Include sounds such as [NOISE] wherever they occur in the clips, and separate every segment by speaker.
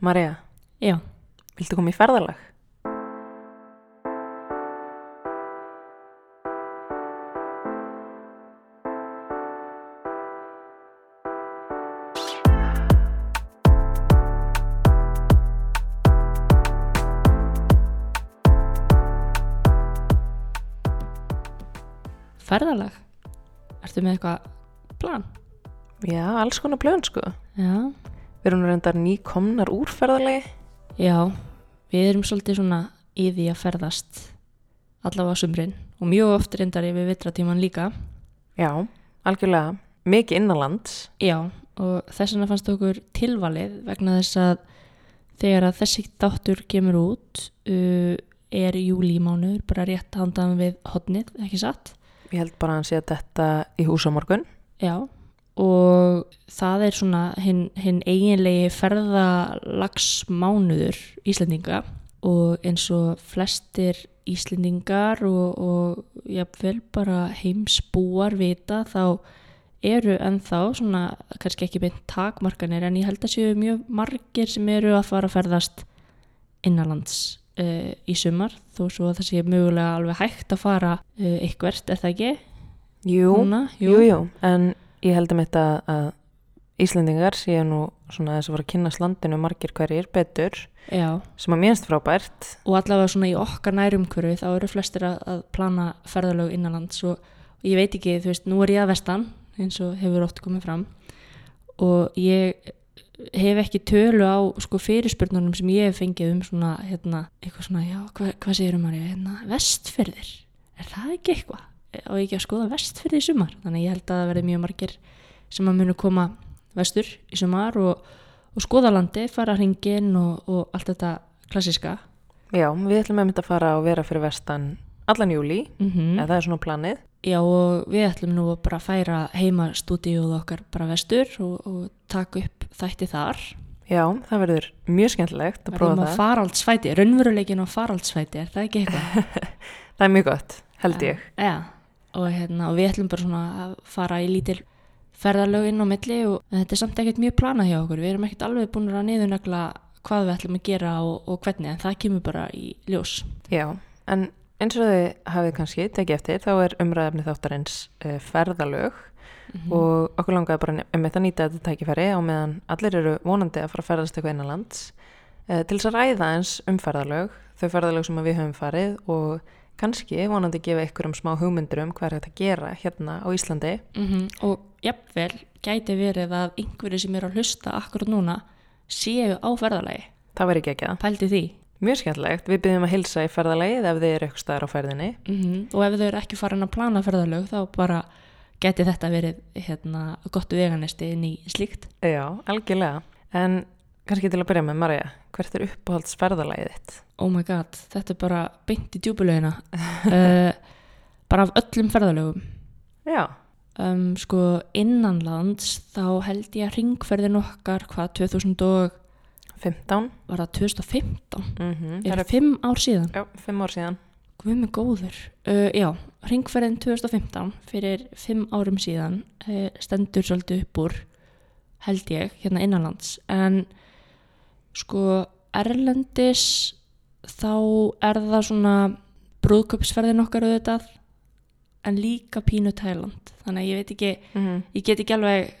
Speaker 1: Marja,
Speaker 2: Já,
Speaker 1: viltu koma í ferðalag?
Speaker 2: ferðalag. Ertu með eitthvað plan?
Speaker 1: Já, alls konar blöðun sko.
Speaker 2: Já.
Speaker 1: Við erum reyndar nýkomnar úr ferðalagi.
Speaker 2: Já, við erum svolítið svona í því að ferðast allavega sumrin og mjög oft reyndar yfir vitratíman líka.
Speaker 1: Já, algjörlega. Mikið innanlands.
Speaker 2: Já, og þess vegna fannst okkur tilvalið vegna þess að þegar að þessi þáttur kemur út uh, er júlímánuður bara rétt handan við hotnið, ekki satt?
Speaker 1: Ég held bara að hann sé að þetta í hús á morgun.
Speaker 2: Já, og það er svona hinn, hinn eiginlegi ferðalagsmánuður Íslendinga og eins og flestir Íslendingar og, og jafnvel bara heimsbúar vita þá eru ennþá svona kannski ekki beint takmarkanir en ég held að séu mjög margir sem eru að fara að ferðast innanlands uh, í sumar þó svo að það sé mögulega alveg hægt að fara uh, eitthvert, er það ekki?
Speaker 1: Jú,
Speaker 2: Núna?
Speaker 1: jú, jú. En ég held um þetta að Íslendingar séu nú svona þess að fara að kynast landinu margir hverjir betur
Speaker 2: Já,
Speaker 1: sem að minnst frábært.
Speaker 2: og allavega svona í okkar nærumkörfi þá eru flestir að, að plana ferðalög innanlands og, ég veit ekki, þú veist, nú er ég að vestan eins og hefur oft komið fram og ég hef ekki tölu á sko fyrirspurnunum sem ég hef fengið um svona, hérna, eitthvað svona, já, hva, hvað segir um að hérna, vestfyrðir, er það ekki eitthvað? Og ekki að skoða vestfyrði í sumar, þannig að ég held að það verði mjög margir sem að munu koma vestur í sumar og, og skoða landi, fara hringin og, og allt þetta klassiska.
Speaker 1: Já, við ætlum að mynda að fara og vera fyrir vestan allan júli,
Speaker 2: Mm
Speaker 1: eða það er svona planið.
Speaker 2: Já og við ætlum nú að bara færa heima stúdíuð okkar bara vestur og, og taka upp þætti þar.
Speaker 1: Já, það verður mjög skemmtilegt að prófa
Speaker 2: að
Speaker 1: það.
Speaker 2: faraldsfæti, raunveruleikin á faraldsfæti, er það ekki eitthvað? [LAUGHS]
Speaker 1: Það er mjög gott, held ég.
Speaker 2: Já, og, hérna, og við ætlum bara svona að fara í lítil ferðarlög inn á milli og þetta er samt ekkert mjög planað hjá okkur. Við erum ekkert alveg búin að niðurnegla hvað við ætlum að gera og, og hvernig, en það kemur bara í ljós.
Speaker 1: Já, en eins og þið hafið kannski tekið eftir, þá er umræðafni þáttarins uh, ferðalög
Speaker 2: Mhm.
Speaker 1: og okkur langaði bara um þetta nýta þetta tækifæri á meðan allir eru vonandi að fara að ferðast eitthvað innanlands uh, til þess að ræða eins um ferðalög, þau ferðalög sem við höfum farið og kannski vonandi gefa ykkur um smá hugmyndur um hvað er þetta að gera hérna á Íslandi.
Speaker 2: Mm Og jafnvel gæti verið að einhverju sem eru að hlusta akkurat núna séu á ferðalagi.
Speaker 1: Það verður ekki ekki það.
Speaker 2: Pældi því.
Speaker 1: Mjög skemmtilegt, við byrjum að hilsa í ferðalagið ef þið eru eitthvað staðar á ferðinni.
Speaker 2: Mm Og ef þau eru ekki farin að plana ferðalög þá bara geti þetta verið hérna, gott veganesti inn í slíkt.
Speaker 1: Já, algjörlega. En kannski til að byrja með Marja, hvert er uppáhalds ferðalagið þitt?
Speaker 2: Oh my god, þetta er bara beint í djúbulögina. uh, [LAUGHS] bara af öllum ferðalögum.
Speaker 1: Já,
Speaker 2: Um, sko innanlands þá held ég að ringferðin okkar hvað 2000 og
Speaker 1: 15.
Speaker 2: var það 2015?
Speaker 1: Mm
Speaker 2: Er það fimm ár síðan?
Speaker 1: Já, fimm ár síðan.
Speaker 2: Guð mig góður. Uh, já, ringferðin 2015 fyrir fimm árum síðan uh, stendur svolítið upp úr held ég, hérna innanlands en sko Erlendis þá er það svona brúðköpsferðin okkar auðvitað en líka pínu Tæland þannig að ég veit ekki,
Speaker 1: Mm
Speaker 2: ég get ekki alveg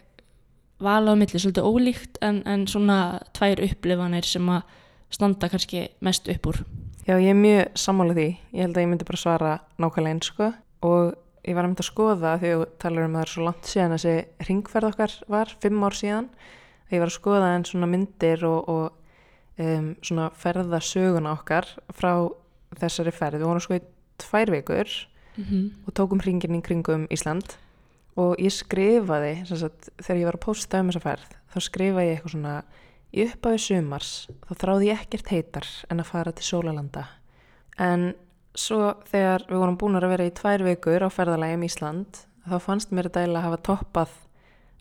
Speaker 2: vala á milli, svolítið ólíkt en, en svona tvær upplifanir sem að standa kannski mest upp úr
Speaker 1: Já, ég er mjög sammála því. Ég held að ég myndi bara svara nákvæmlega eins, sko. Og ég var að mynda að skoða því að þú talar um að það er svo langt síðan þessi ringferð okkar var, fimm ár síðan. Ég var að skoða en svona myndir og, og um, svona ferðasöguna okkar frá þessari ferð. Við vorum sko í tvær vikur
Speaker 2: mm -hmm.
Speaker 1: og tókum hringin í kringum Ísland og ég skrifaði, sagt, þegar ég var að posta um þessa ferð, þá skrifaði ég eitthvað svona í upphafi sumars, þá þráði ég ekkert heitar en að fara til sólalanda. En svo þegar við vorum búin að vera í tvær vikur á ferðalagi um Ísland, þá fannst mér þetta eiginlega að hafa toppað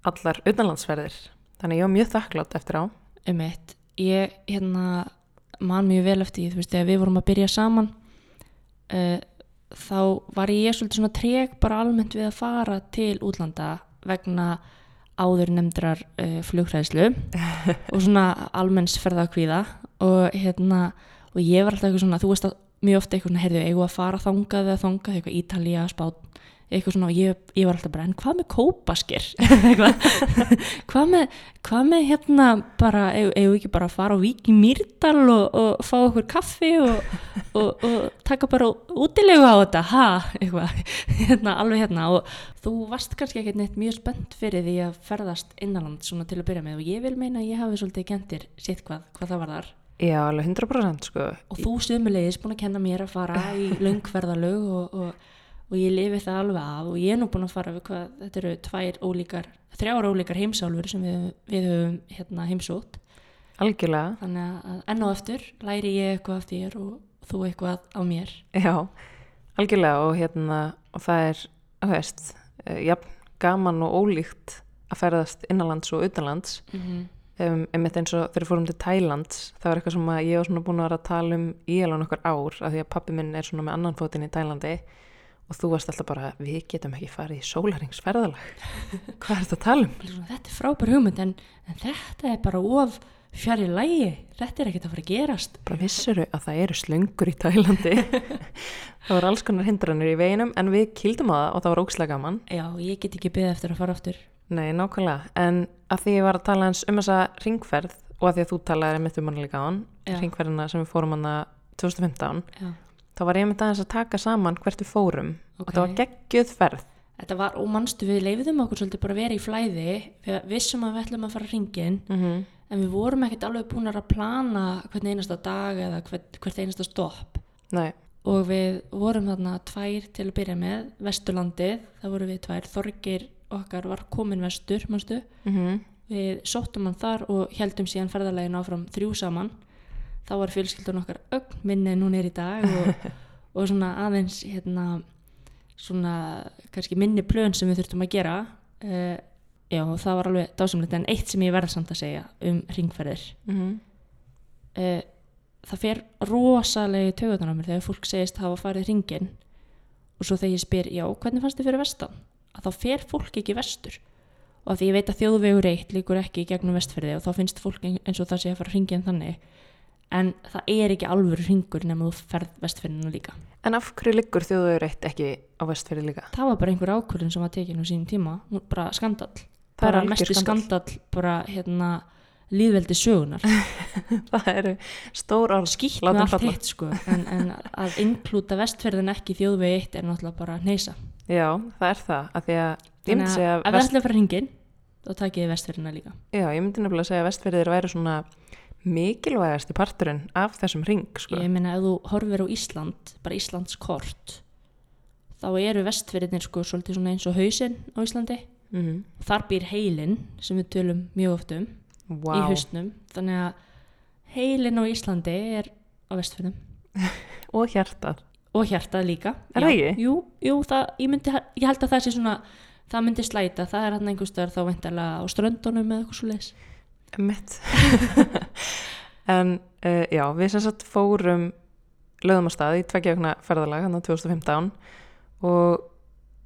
Speaker 1: allar utanlandsferðir. Þannig ég var mjög þakklátt eftir á.
Speaker 2: um eitt ég hérna man mjög vel eftir því, þú veist, þegar við vorum að byrja saman uh, þá var ég svolítið svona treg bara almennt við að fara til útlanda vegna áður nefndrar uh, flugræðslu [LAUGHS] og svona almenns ferðakvíða og hérna og ég var alltaf eitthvað svona, þú veist að mjög ofta eitthvað heyrðu, eigum að fara þangað eða þangað, eitthvað Ítalía, Spán eitthvað svona og ég, ég var alltaf bara, en hvað með kópaskir [LAUGHS] [LAUGHS] hvað með hvað með hérna bara eigum við ekki bara að fara á Vík í Mýrdal og, og fá okkur kaffi og, og, og taka bara útilegu á þetta, ha, eitthvað. [LAUGHS] Hérna, alveg hérna. Og þú varst kannski ekkert neitt mjög spennt fyrir því að ferðast innanland svona til að byrja með og ég vil meina að ég hafi svolítið gentir sitt hvað, hvað það var þar
Speaker 1: Já, alveg 100% sko.
Speaker 2: og þú sumulegis búin að kenna mér að fara í löngferðalög og, og, ég lifi það alveg af og ég er nú búin að fara við hvað, þetta eru tvær ólíkar þrjára ólíkar heimsálfur sem við, við höfum hérna, heimsótt.
Speaker 1: Algjörlega,
Speaker 2: þannig að enn og eftir læri ég eitthvað af þér og þú eitthvað á mér.
Speaker 1: Já, algjörlega og hérna, og það er, að veist, uh, jafn gaman og ólíkt að ferðast innanlands og utanlands.
Speaker 2: Mm -hmm.
Speaker 1: um, einmitt eins og þegar fórum til Tælands það var eitthvað sem ég var svona búin að vera að tala um í alveg nokkur ár, af því að pappi minn er svona með annan fótinn í Tælandi og þú varst alltaf bara, við getum ekki farið í sólaringsferðalag [LAUGHS] hvað er þetta að tala um?
Speaker 2: þetta er frábær hugmynd en, en þetta er bara of fjari lægi þetta er ekkert að fara að gerast.
Speaker 1: Bara vissuru að það eru slöngur í Tælandi? [LAUGHS] Það voru alls konar hindranir í veginum en við kildum á það og það var ókslega gaman.
Speaker 2: Já, ég get ekki beðið eftir að fara aftur.
Speaker 1: Nei, nákvæmlega, en að því ég var að tala eins um þessa ringferð og að því að þú talaði um hann líka á hann ringferðina sem við fórum hann 2015
Speaker 2: já,
Speaker 1: þá var ég mitt aðeins að taka saman hvert við fórum. Og
Speaker 2: Ok.
Speaker 1: það var geggjöð ferð.
Speaker 2: Þetta var, og manstu við leiðum okkur svolítið bara að vera í flæði. Við vissum að við ætlum að fara hringin
Speaker 1: mm -hmm.
Speaker 2: en við vorum ekkert alveg búin að plana hvern einasta dag eða hvert, hvert einasta stopp.
Speaker 1: Nei,
Speaker 2: og við vorum þarna tvær til að byrja með Vesturlandið, það voru við tvær. Þorgir okkar var komin vestur manstu,
Speaker 1: mm
Speaker 2: við sóttum hann þar og heldum síðan ferðarlegin áfram þrjú saman þá var fjölskyldan okkar ögn minni en hún er í dag og, [LAUGHS] og svona aðeins hérna svona kannski minni plön sem við þurftum að gera uh, já það var alveg dásamlegt en eitt sem ég verða samt að segja um ringferðir
Speaker 1: -hmm.
Speaker 2: uh, það fer rosalegi tögutan á mér þegar fólk segist hafa farið hringin og svo þegar ég spyr, já, hvernig fannst þið fyrir vestan? Að þá fer fólk ekki vestur og að því ég veit að þjóðvegur eitt líkur ekki gegnum vestferði og þá finnst fólk eins og það sé að fara hringin þannig en það er ekki alvöru hringur nema þú ferð vestferðina líka.
Speaker 1: En af hverju liggur þjóðuður eitt ekki á vestfyrir líka?
Speaker 2: Það var bara einhver ákvörðin sem var tekin á sínum tíma, bara skandall.
Speaker 1: Það
Speaker 2: bara
Speaker 1: algjör
Speaker 2: mesti
Speaker 1: skandall.
Speaker 2: skandall bara hérna líðveldi sögunar. [LAUGHS]
Speaker 1: það eru stór orð
Speaker 2: skýtt með allt
Speaker 1: falla.
Speaker 2: hitt sko en, en að inklúta vestferðin ekki í þjóðvegi eitt er náttúrulega bara neysa
Speaker 1: Já, það er það, af því að
Speaker 2: þannig að ef
Speaker 1: vest,
Speaker 2: ætlum að fara hringin þá takið þið vestferðina líka
Speaker 1: já, ég myndi nefnilega segja að vestfyrir væri svona mikilvægasti parturinn af þessum ring, sko.
Speaker 2: ég meina ef þú horfir á Ísland bara Íslands kort þá eru vestferðinir sko svolítið svona eins og hausinn á Íslandi.
Speaker 1: Mm
Speaker 2: þar býr heilin sem við tölum mjög oft um í
Speaker 1: Vá,
Speaker 2: hausnum. Þannig að heilin á Íslandi er á vestferðum [LAUGHS]
Speaker 1: og hjartað.
Speaker 2: og hjartað líka.
Speaker 1: Er það ekki?
Speaker 2: Jú, jú það, ég, myndi, ég held að það sé svona það myndi slæta, það er hann einhvers stöðar þá veintalega á ströndunum eða eitthvað svo leis
Speaker 1: Mitt. [LAUGHS] en uh, já, við sem sagt fórum lögum á stað í tveggjöfna ferðalag hann á 2015 og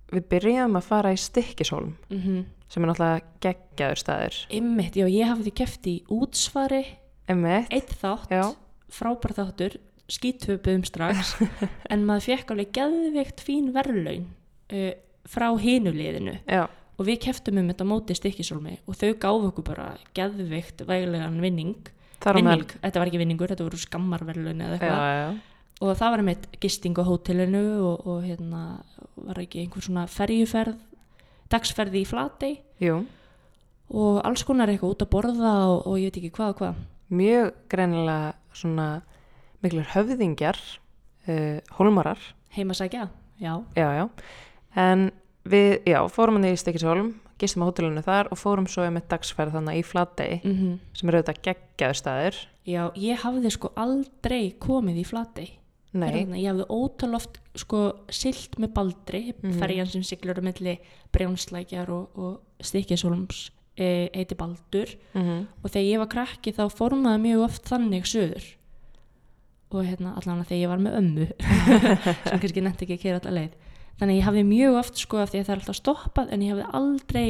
Speaker 1: við byrjaðum að fara í Stikkishólm
Speaker 2: mm -hmm.
Speaker 1: sem er náttúrulega geggjaður staður.
Speaker 2: Einmitt, já, ég hafði keft í útsvari
Speaker 1: Emmett,
Speaker 2: eitt þátt,
Speaker 1: Já.
Speaker 2: frábær þáttur skítöpuðum strax [LAUGHS] en maður fekk alveg geðveikt fín verðlaun uh, frá hinuliðinu
Speaker 1: já,
Speaker 2: og við keftum um þetta móti stikkisólmi og þau gáfu okkur bara geðveikt væglegan vinning. Vinning, þetta var ekki vinningur, þetta voru skammarverðlaun eða eitthvað. Og það var einmitt gisting á hótelinu og, og hérna var ekki einhver svona ferjuferð dagsferði í Flatey.
Speaker 1: Jú,
Speaker 2: og alls konar eitthvað út að borða og, og ég veit ekki hvað og hvað.
Speaker 1: Mjög greinilega svona miklir höfðingjar, uh, hólmarar,
Speaker 2: heimasækja, já,
Speaker 1: já, já, en við, já, fórum hann í Stikkishólm, gistum á hótelinu þar og fórum svo með dagsferð þannig í Flatey
Speaker 2: mm
Speaker 1: sem er auðvitað geggjaður staður.
Speaker 2: já, ég hafði sko aldrei komið í Flatey.
Speaker 1: Nei,
Speaker 2: Hérna, ég hafði ótaloft sko silt með baldri,
Speaker 1: Mhm.
Speaker 2: ferjan sem siglur á milli brjónslækjar og, og stikkisólums e, heiti Baldur.
Speaker 1: Mm
Speaker 2: og þegar ég var krakki þá formaði mjög oft þannig söður og hérna allan að þegar ég var með ömmu [LAUGHS] sem kannski nefndi ekki að kera alltaf leið þannig að ég hafði mjög oft sko af því að það er alltaf stoppað en ég hafði aldrei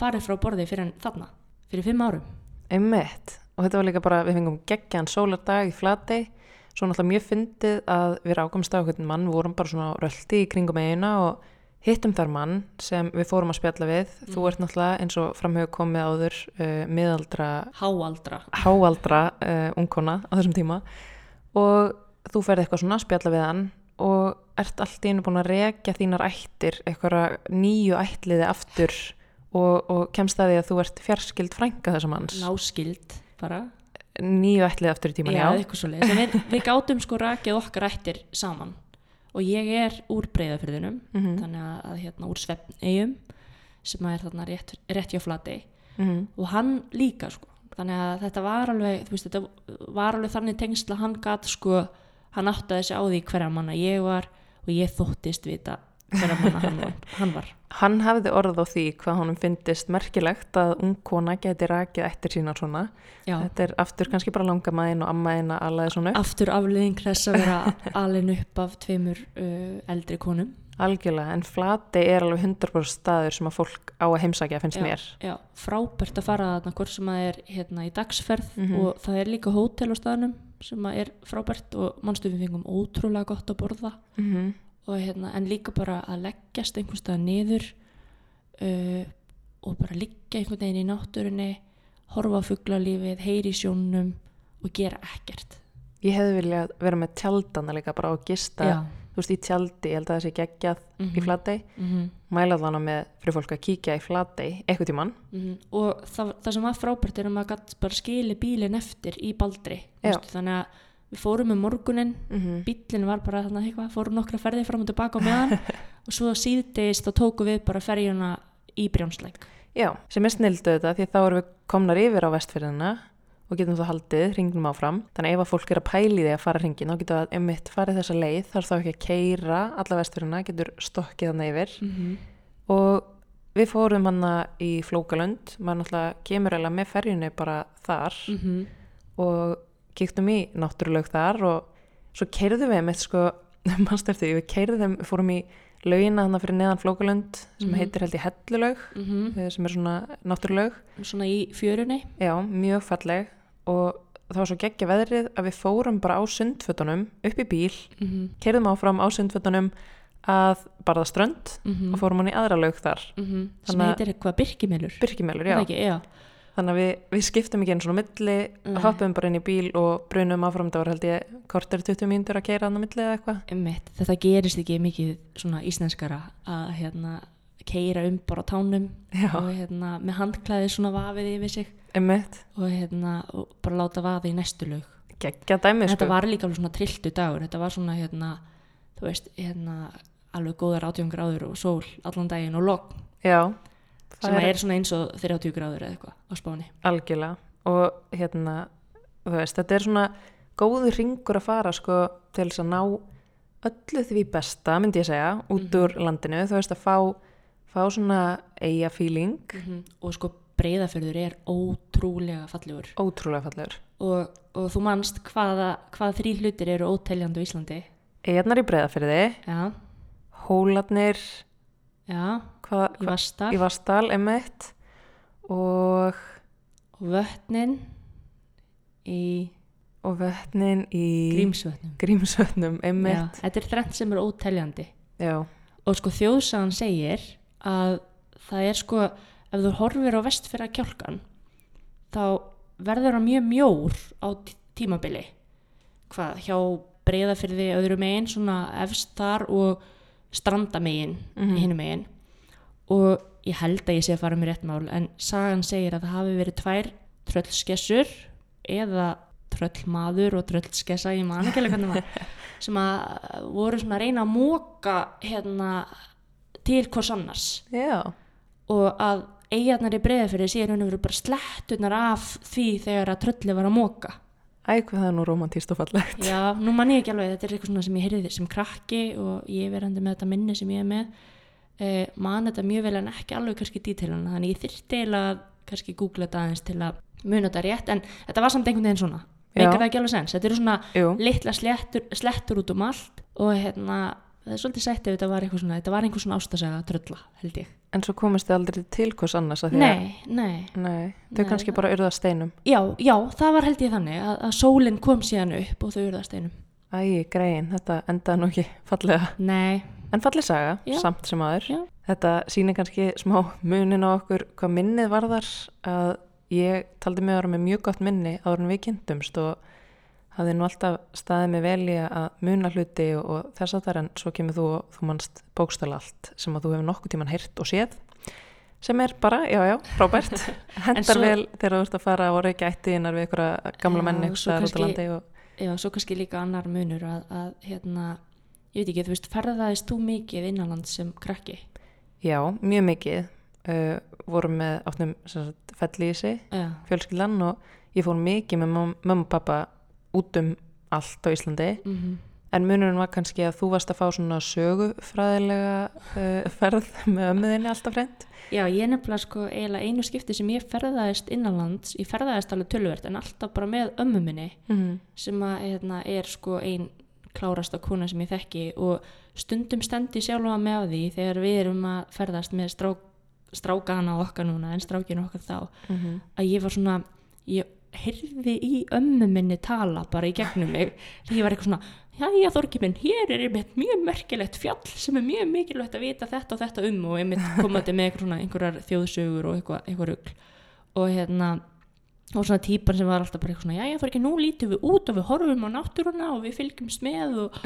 Speaker 2: farið frá borði fyrir þarna, fyrir fimm árum
Speaker 1: Einmitt. Og þetta var líka bara, við fengum geggjan sólardag í Flatey. Svo náttúrulega mjög fyndið að við rákumst á hvernig mann, við vorum bara svona á rölti í kringum eigina og hittum þar mann sem við fórum að spjalla við. Þú ert náttúrulega eins og framhjög komið áður uh, miðaldra,
Speaker 2: háaldra
Speaker 1: háaldra uh, ungkona á þessum tíma og þú ferði eitthvað svona að spjalla við hann og ert allt í einu búin að rekja þínar ættir, eitthvað nýju ætliði aftur og, og kemst að því að þú ert fjarskild frænka þessum manns.
Speaker 2: Náskild bara.
Speaker 1: Nýju ætlið aftur í tíman,
Speaker 2: já,
Speaker 1: já.
Speaker 2: við, við gátum sko rakið okkar ættir saman. Og ég er úr breyðafyrðinum
Speaker 1: Mhm,
Speaker 2: þannig að, að hérna úr svefneigum sem er þarna rétt, rétt hjá flati
Speaker 1: mhm,
Speaker 2: og hann líka sko. Þannig að þetta var alveg veist, þetta var alveg þannig tengsla hann gat sko, hann áttaði sig á því hverja manna ég var og ég þóttist vita manna hann [LAUGHS] hann var.
Speaker 1: Hann hafði orð á því hvað honum fyndist merkilegt að ung kona geti rakið eftir sína svona.
Speaker 2: Já,
Speaker 1: Þetta er aftur kannski bara langamæðin og ammaðin að allaði svona upp.
Speaker 2: aftur afliðing þess að vera alin upp af tveimur uh, eldri konum
Speaker 1: Algjörlega, en flati er alveg 100% staður sem að fólk á að heimsækja finnst
Speaker 2: Já.
Speaker 1: mér.
Speaker 2: Já, frábært að fara þarna hvort sem að er hérna í dagsferð
Speaker 1: Mhm.
Speaker 2: og það er líka hótel á staðnum sem að er frábært og mannstu við fengum ótrúlega gott að borða
Speaker 1: Mm
Speaker 2: og hérna, en líka bara að leggjast einhvers staðar niður uh, og bara liggja einhvern veginn í náttúrunni horfa á fuglalífið, heyri sjónum og gera ekkert
Speaker 1: Ég hefði viljað vera með tjaldana líka bara á að gista,
Speaker 2: Já.
Speaker 1: Þú veist, í tjaldi, ég held að það sé geggjað í
Speaker 2: Mhm.
Speaker 1: flatei.
Speaker 2: mm
Speaker 1: Mæla þannig með fyrir fólk að kíkja í flatei eitthvað tímann.
Speaker 2: og það, það sem var frábært er að maður gætt bara skili bílinn eftir í baldri
Speaker 1: Já.
Speaker 2: veistu, þannig að við fórum um morgunin
Speaker 1: Mm
Speaker 2: bílinn var bara þannig eitthvað, fórum nokkra ferði fram og tilbaka á meðan [LAUGHS] og svo síðdeist þá tóku við bara ferjuna í Brjánslæk
Speaker 1: Já, sem er snildu þetta því að þá erum við komnar yfir á vestfyrðina og getum þá haldið hringnum áfram. Þannig ef að fólk er að pæli því að fara hringin þá getur það emitt farið þessa leið þar þá ekki að keira alla vestfyrðina, getur stokkið þannig yfir.
Speaker 2: mm -hmm.
Speaker 1: Og við fórum hana í Flókalund, maður náttúrulega kemur eða með ferjunni bara þar
Speaker 2: Mhm.
Speaker 1: og kíktum í náttúruleg þar og svo keirðum við emitt sko, [LAUGHS] mannst eftir því, við keirðum, við fórum í laugina hana fyrir neðan Flókalund sem
Speaker 2: Mhm.
Speaker 1: heitir held ég Hellulög, eh, sem er svona náttúruleg.
Speaker 2: svona í fjörunni
Speaker 1: Já, mjög falleg og það var svo geggja veðrið að við fórum bara á sundfötunum upp í bíl,
Speaker 2: mm -hmm.
Speaker 1: kerðum áfram á sundfötunum að barða strönd og fórum hann í aðra laug þar.
Speaker 2: sem
Speaker 1: Þannig að-
Speaker 2: heitir eitthvað Birkimilur
Speaker 1: Birkimælur,
Speaker 2: Er
Speaker 1: já.
Speaker 2: ekki? já.
Speaker 1: Þannig að við, við skiptum ekki einu svona á milli,
Speaker 2: Nei.
Speaker 1: hoppum bara inn í bíl og brunum áfram, það var held ég kortur 20 mínútur að keira hann á milli eða eitthvað.
Speaker 2: Þetta gerist ekki mikið svona íslenskara að hérna keira um bara tánum
Speaker 1: Já.
Speaker 2: og hérna með handklæði svona vafið yfir sig.
Speaker 1: Emmitt,
Speaker 2: og hérna og bara láta vaða í næstu lög.
Speaker 1: Geggja dæmi, sko.
Speaker 2: þetta var líka alveg svona trilltu dagur. Þetta var svona hérna þú veist, hérna alveg góðar 18 gráður og sól allan daginn og logn.
Speaker 1: Já,
Speaker 2: sem er... er svona eins og 30 gráður eða eitthvað á spáni.
Speaker 1: Algjörlega. Og hérna, þú veist, þetta er svona góður ringur að fara sko til þess að ná öllu því besta, myndi ég segja, út
Speaker 2: Mhm.
Speaker 1: úr landinu, þú veist, að fá, fá svona eiga feeling,
Speaker 2: og sko breyðaförður er ótrúlega fallegur.
Speaker 1: Ótrúlega fallegur.
Speaker 2: og, og þú manst hvaða, hvaða þrý hlutir eru óteljandi á Íslandi?
Speaker 1: Eigarnar í breyðafyrði,
Speaker 2: já,
Speaker 1: hólarnir, hvað,
Speaker 2: í Vastar
Speaker 1: í Vastal, emitt, og,
Speaker 2: og vötnin í
Speaker 1: og vötnin í
Speaker 2: Grímsvötnum.
Speaker 1: Grímsvötnum,
Speaker 2: já,
Speaker 1: emitt,
Speaker 2: þetta er þrennt sem er óteljandi.
Speaker 1: Já.
Speaker 2: og sko þjóðsagan segir að það er sko ef þú horfir á vestfyrra kjálkan þá verður það mjög mjór á tí- tímabili. Hvað hjá breyðafyrði öðru megin svona efst þar og strandamegin mm hinu megin. Og ég held að ég sé að fara með rétt mál en sagan segir að það hafi verið tvær tröllskessur eða tröllmaður og tröllskessa ég man ekki alveg hvernig maður [LAUGHS] sem að voru svona að reyna að móka hérna til hvers annars.
Speaker 1: Já,
Speaker 2: og að eigarnar í breyðafyrði séu og veru bara slettunar af því þegar að trölli var að móka
Speaker 1: æg hvað það er nú romantíst og fallegt.
Speaker 2: Já, nú man ég ekki alveg, þetta er eitthvað svona sem ég heyrði sem krakki og ég er verandi með þetta minni sem ég er með. Eh, man þetta mjög vel en ekki alveg kannski dítilana þannig ég þyrfti eiginlega að kannski googla þetta aðeins til að muna þetta rétt en þetta var samt einhvern veginn svona.
Speaker 1: Já.
Speaker 2: meikar það ekki alveg sens, þetta eru svona
Speaker 1: Jú,
Speaker 2: litla slettur, slettur út um allt og hérna það er svolítið sætt ef þetta var eitthvað svona þetta var einhver svona ástasaga trölla held ég
Speaker 1: En svo komist þið aldrei til hvers annars að því að
Speaker 2: nei, nei,
Speaker 1: Nei, þau
Speaker 2: Nei.
Speaker 1: kannski bara urða steinum.
Speaker 2: já, já, það var held ég þannig að, að sólinn kom síðan upp og þau urðast einum
Speaker 1: Æ, grein, þetta endaði nú ekki [LAUGHS] fallega.
Speaker 2: nei,
Speaker 1: En falleg saga,
Speaker 2: Já.
Speaker 1: samt sem aður.
Speaker 2: Já.
Speaker 1: Þetta sýnir kannski smá munin á okkur hvað minnið varðar að ég taldi mig að vera með mjög gott minni áður en við kynntumst og hafði nú alltaf staðið mig vel í að muna hluti og, þess að það en svo kemur þú og þú mannst bókstala allt sem að þú hefur nokkuð tíman heyrt og séð sem er bara, já, já, frábært. [LAUGHS] Hendar
Speaker 2: svo-
Speaker 1: vel þegar þú ert að fara og reykja ættiðinar við einhverja gamla menni
Speaker 2: og já, svo kannski líka annar munur að, að hérna, ég veit ekki, þú veist, ferðaðist þú mikið innanland sem krakki?
Speaker 1: Já, mjög mikið. Uh, vorum með áttum felli í sig,
Speaker 2: já,
Speaker 1: fjölskyldan og ég fór mikið með mam- mömmu og pappa út um allt á Íslandi.
Speaker 2: Mm
Speaker 1: en munurinn var kannski að þú varst að fá svona sögufræðilega uh, ferð með ömmuðinni alltaf hreint?
Speaker 2: Já, ég nefnilega sko eiginlega einu skipti sem ég ferðaðist innanlands, ég ferðaðist alveg tölvert en alltaf bara með ömmu minni
Speaker 1: mm.
Speaker 2: sem að hérna, er sko ein klárasta kona sem ég þekki. Og stundum stendi sjálfa á því þegar við erum að ferðast með strá, strákana okkar núna en strákinu okkar þá
Speaker 1: Mm
Speaker 2: að ég var svona, ég heyrði í ömmu minni tala bara í gegnum mig. Því ég var eitthvað svona Jæja Þorki minn, hér er einmitt mjög merkilegt fjall sem er mjög mikilvægt að vita þetta og þetta um og einmitt komandi með einhverjar þjóðsögur og eitthvað, eitthvað rugl. Og hérna og svona típan sem var alltaf bara eitthvað svona jæja Þorki, nú lítum við út og við horfum á náttúruna og við fylgjumst með og,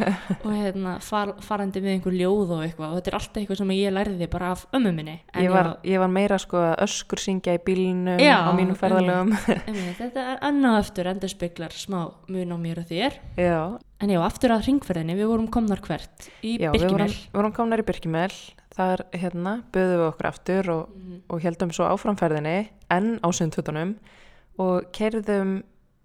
Speaker 2: og hérna far, farandi með einhver ljóð og eitthvað. Og þetta er alltaf eitthvað sem ég lærði bara af ömmu minni En
Speaker 1: ég, var, ég var meira sko að öskur syngja í bílnum
Speaker 2: Já,
Speaker 1: á mínum ferðalögum. [LAUGHS]
Speaker 2: Þetta er annað aftur endur speklar smá mun á mér og þér.
Speaker 1: Já,
Speaker 2: en já, aftur að ringferðinni, við vorum komnar hvert? Í
Speaker 1: já við vorum,
Speaker 2: Birkimel.
Speaker 1: við vorum komnar í Birkimel. Þar hérna böðum við okkur aftur og,
Speaker 2: Mhm.
Speaker 1: og heldum svo áframferðinni enn á sundhutunum og kerðum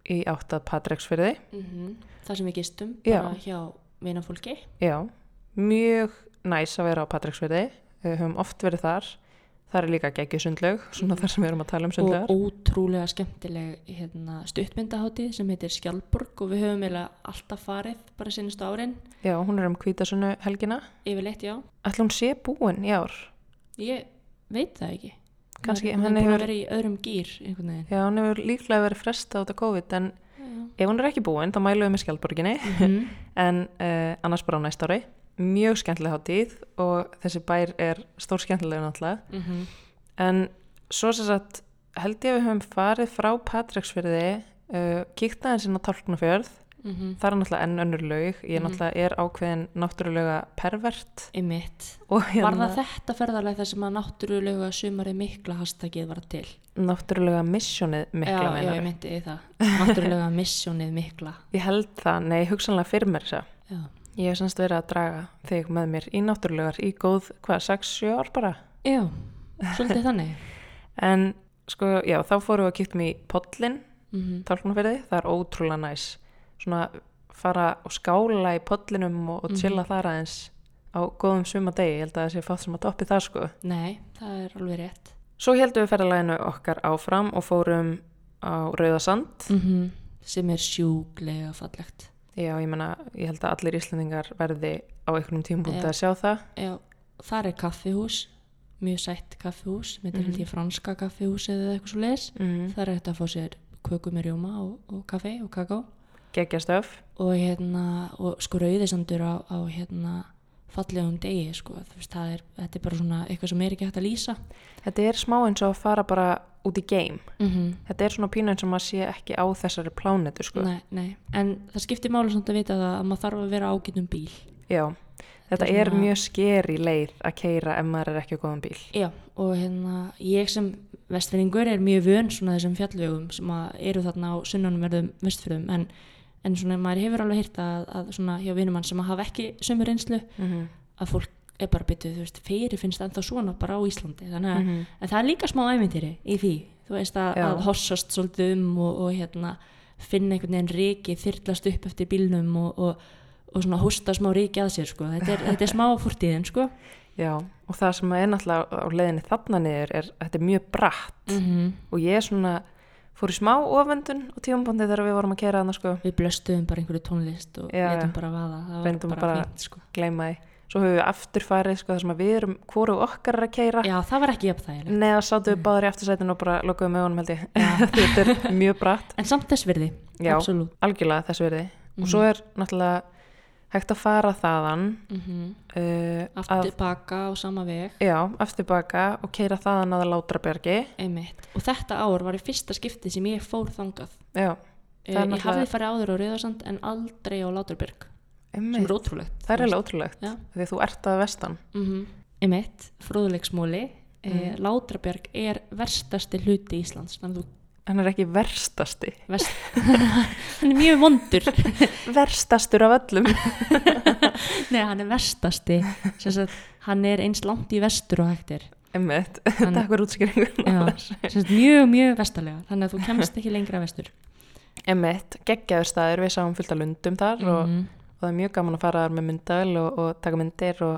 Speaker 1: í áttað Patreksfyrði
Speaker 2: Mhm. það sem við gistum
Speaker 1: Já.
Speaker 2: bara hjá vinafólki.
Speaker 1: Já, mjög næs að vera á Patreksfyrði við höfum oft verið þar. Þar er líka geggjur sundlaug svona þar sem við erum að tala um
Speaker 2: og
Speaker 1: sundlaugar
Speaker 2: ótrúlega skemmtileg hérna, stuttmyndaháttið sem heitir Skjaldborg og við höfum eiginlega alltaf farið bara sinnistu árin,
Speaker 1: Já, hún er um hvítasunnu helgina
Speaker 2: yfirleitt já.
Speaker 1: Ætla hún sé búin í ár?
Speaker 2: Ég veit það ekki
Speaker 1: Kannski, henni
Speaker 2: er búin
Speaker 1: hefur-
Speaker 2: að vera í öðrum gýr
Speaker 1: Já, hún hefur líklega verið fresta át af COVID en
Speaker 2: Já.
Speaker 1: ef hún er ekki búin þá mælum við með Skjaldborginni
Speaker 2: Mhm. [LAUGHS]
Speaker 1: en uh, annars bara á næsta ári mjög skemmtileg hátíð og þessi bær er stór skemmtilega náttúrulega
Speaker 2: Mhm.
Speaker 1: en svo sem sagt held ég að við höfum farið frá Patreksfyrði uh, kíkt aðeins inn á Tálknafjörð
Speaker 2: Mhm.
Speaker 1: það er náttúrulega enn önnur laug ég
Speaker 2: Mhm.
Speaker 1: náttúrulega er ákveðin náttúrulega pervert og
Speaker 2: Var
Speaker 1: hérna
Speaker 2: það þetta ferðarlega sem að náttúrulega sumari mikla hashtagið var til?
Speaker 1: náttúrulega missjónið mikla
Speaker 2: já, já, ég myndi í það. Náttúrulega missjónið mikla. [LAUGHS]
Speaker 1: ég held það, nei, hugsanlega fyrir mér þess að ég hef semst verið að draga þig með mér í náttúrulegar í góð, hvað, 6-7 ár bara
Speaker 2: Já, svolítið þannig. [LAUGHS]
Speaker 1: en sko, já, þá fórum við að kíktum í pollin
Speaker 2: Mm
Speaker 1: tálknafyrði, það er ótrúlega næs svona fara og skála í pollinum og, og chilla þar aðeins á góðum suma degi, ég held að það sé fátt sem að toppi það sko.
Speaker 2: Nei, það er alveg rétt.
Speaker 1: Svo heldum við ferðalæginu okkar áfram og fórum á Rauðasand.
Speaker 2: Mm Sem er sjúglega fallegt.
Speaker 1: Já, ég menna, ég held að allir Íslandingar verði á einhvernum tímpúndi
Speaker 2: Já.
Speaker 1: að sjá það.
Speaker 2: Já, þar er kaffihús, mjög sætt kaffihús, með þetta
Speaker 1: Mhm.
Speaker 2: held ég franska kaffihús eða eitthvað svo leis.
Speaker 1: Mm.
Speaker 2: Það er hægt að fá sér köku með rjóma og, og kaffi og kakó.
Speaker 1: Geggjastöf.
Speaker 2: og hérna og sko rauðisandur á, á hérna fallegum degi sko veist það er, þetta er bara svona eitthvað sem er ekki hægt að lýsa
Speaker 1: Þetta er smá eins og að fara bara út í game.
Speaker 2: mm -hmm.
Speaker 1: Þetta er svona pínu eins og maður sé ekki á þessari plánetu sko.
Speaker 2: nei, nei, en það skiptir máli samt að vita það að maður þarf að vera ágætum bíl
Speaker 1: Já, þetta
Speaker 2: er svona-
Speaker 1: mjög skeri leið að keira ef maður er ekki á góðan bíl.
Speaker 2: já, og hérna ég sem vestfinningur er mjög vön svona þessum fjallvegum sem eru þarna á sunnanum verðum vestfjörðum en, en svona maður hefur alveg hýrt að, að svona hjá vinumann sem að hafa ekki sömu reynslu
Speaker 1: Mm
Speaker 2: að fólk er bara byttuð, þú veist, fyrir finnst ennþá svona bara á Íslandi, þannig að
Speaker 1: -hmm.
Speaker 2: En það er líka smá æmyndiri í því, þú veist að, að hossast svolítið um og, og hérna, finna einhvern veginn ríki, þyrlast upp eftir bílnum og, og, og svona hósta smá ríki að sér, sko. Þetta er, þetta er smá [LAUGHS] fórtíðin, sko.
Speaker 1: Já, og það sem er náttúrulega á leiðinni þarna niður er, þetta er mjög bratt
Speaker 2: -hmm.
Speaker 1: og ég svona fór í smá ofendun og tímabóndi þegar við vorum að kera þarna sko,
Speaker 2: Við blöstuðum bara einhverju tónlist og
Speaker 1: Já,
Speaker 2: letum bara vaða, það var bara,
Speaker 1: bara-
Speaker 2: fínt, sko.
Speaker 1: gleyma því. svo höfum við aftur farið sko, þar sem við erum hvoru okkar að keira
Speaker 2: já, það var ekki jafnþægilegt
Speaker 1: neða sátum við báður í aftursætinu og bara lokuðum með honum held ég. [LAUGHS] Þetta er mjög bratt.
Speaker 2: En samt þess virði,
Speaker 1: Já.
Speaker 2: absolutt.
Speaker 1: algjörlega þess verði og svo er náttúrulega hægt að fara þaðan
Speaker 2: mm -hmm.
Speaker 1: uh,
Speaker 2: aftur baka á sama veg.
Speaker 1: Já, aftur baka og keira þaðan að Látrabergi
Speaker 2: einmitt, og þetta ár var í fyrsta skipti sem ég fór þangað.
Speaker 1: Já,
Speaker 2: Eh,
Speaker 1: Það er
Speaker 2: ég hafði farið áður á Rauðarsand en aldrei á Láturberg sem er ótrúlegt.
Speaker 1: Það er ótrúlegt því þú ert að vestan.
Speaker 2: Mm einmitt, fróðuleiksmóli mm.
Speaker 1: Mhm.
Speaker 2: Látraberg er verstasti hluti Íslands þannig að þú
Speaker 1: hann er ekki verstasti.
Speaker 2: Vest [LAUGHS] hann er mjög vondur. [LAUGHS]
Speaker 1: Verstastur af öllum. [LAUGHS]
Speaker 2: Nei, hann er verstasti. Hann er eins langt í vestur og er.
Speaker 1: Einmitt,
Speaker 2: Hann-
Speaker 1: takk fyrir útskýringun
Speaker 2: mjög, mjög vestalega þannig að þú kemst ekki lengra vestur.
Speaker 1: Einmitt, geggjaður staður, við sáum fullt af lundum þar og,
Speaker 2: Mhm.
Speaker 1: og það er mjög gaman að fara þar með myndavel og, og taka myndir og,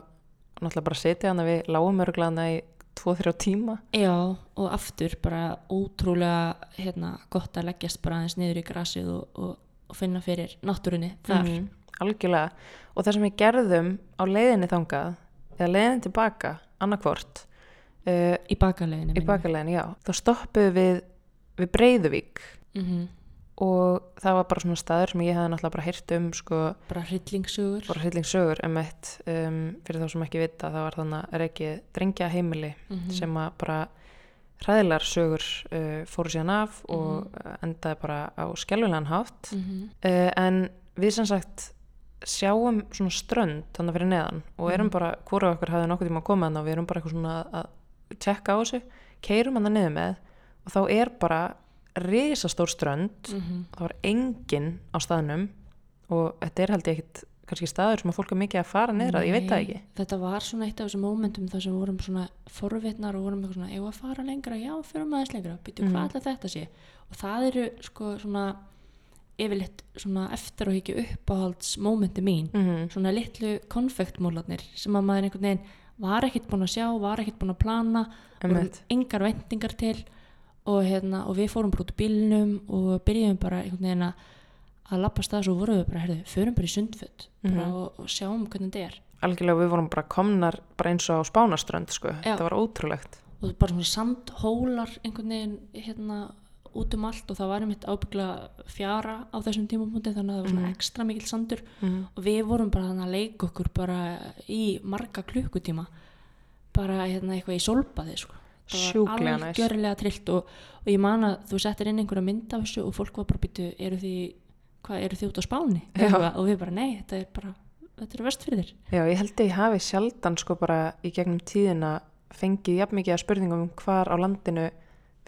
Speaker 1: náttúrulega bara setja hann að við lágum örglaðna í 2-3 tíma.
Speaker 2: Já, og aftur bara ótrúlega hérna, gott að leggjast bara aðeins niður í grasið og, og, og finna fyrir náttúrunni þar.
Speaker 1: Mhm, algjörlega. Og það sem við gerðum á leiðinni þangað eða leiðinni tilbaka annarkvort uh,
Speaker 2: Í bakaleginu.
Speaker 1: í bakaleiðinni, já. Þá stoppuðum við við Breiðuvík.
Speaker 2: Mm
Speaker 1: og það var bara svona staður sem ég hefði náttúrulega bara heyrt um sko,
Speaker 2: Bara hryllingssugur.
Speaker 1: bara hryllingssögur um eitt um, fyrir þá sem ekki vita það var þannig að reikið drengja heimili
Speaker 2: Mhm.
Speaker 1: sem að bara hræðilegar sögur uh, fóru síðan af og
Speaker 2: Mhm.
Speaker 1: endaði bara á skjálfilegan hátt
Speaker 2: Mm -hmm.
Speaker 1: uh, en við sem sagt sjáum svona strönd þannig fyrir neðan og erum
Speaker 2: Mhm.
Speaker 1: bara, hvora okkur hafði nokkuð tíma að koma þannig og við erum bara eitthvað svona að, að tjekka á þessu, keirum hann niður með og þá er bara risastór strönd
Speaker 2: Mhm.
Speaker 1: það var enginn á staðnum og þetta er held ég ekkit kannski staður sem að fólk er mikið að fara niður að, ég veit það ekki
Speaker 2: Þetta var svona eitt af þessum mómentum þar sem vorum svona forvitnar og vorum eitthvað svona, að fara lengra, já, fyrir maður lengra, byrju
Speaker 1: Mhm.
Speaker 2: hvað ætla þetta sé? Og það eru sko svona yfirleitt svona eftir og ekki uppáhalds mómenti mín,
Speaker 1: mm
Speaker 2: svona litlu konfektmólarnir sem að maður einhvern veginn var ekkert búin að sjá, var ekkert búin að plana
Speaker 1: Einmitt.
Speaker 2: engar vendingar til og, hérna, og við fórum bara út í bílnum og byrjuðum bara einhvern veginn að að lappa stað svo vorum við bara, herðu, förum bara í sundföt bara
Speaker 1: Mhm.
Speaker 2: og, og sjáum hvernig þetta er
Speaker 1: algjörlega við vorum bara komnar bara eins og á spánaströnd sko,
Speaker 2: Já.
Speaker 1: þetta var ótrúlegt
Speaker 2: og bara svona sandhólar einhvern veginn hérna út um allt og það var einmitt ábyggla fjara á þessum tímapunkti þannig að það var svona
Speaker 1: Mhm.
Speaker 2: ekstra mikill sandur
Speaker 1: mm.
Speaker 2: og við vorum bara þannig að leika okkur bara í marga klukkutíma bara hérna eitthvað í solbaði sko.
Speaker 1: Sjúklega
Speaker 2: var
Speaker 1: næs.
Speaker 2: algjörlega trillt og, og ég man að þú settir inn einhverja mynd af þessu og fólk var bara býtu, eru því hvað, eru þið út á spáni? Og við bara, nei, þetta er bara þetta er vestfyrðir
Speaker 1: Já, ég held að ég hafi sjaldan sko bara í gegnum tíðina fengið jafn mikið að spurningum um hvar á landinu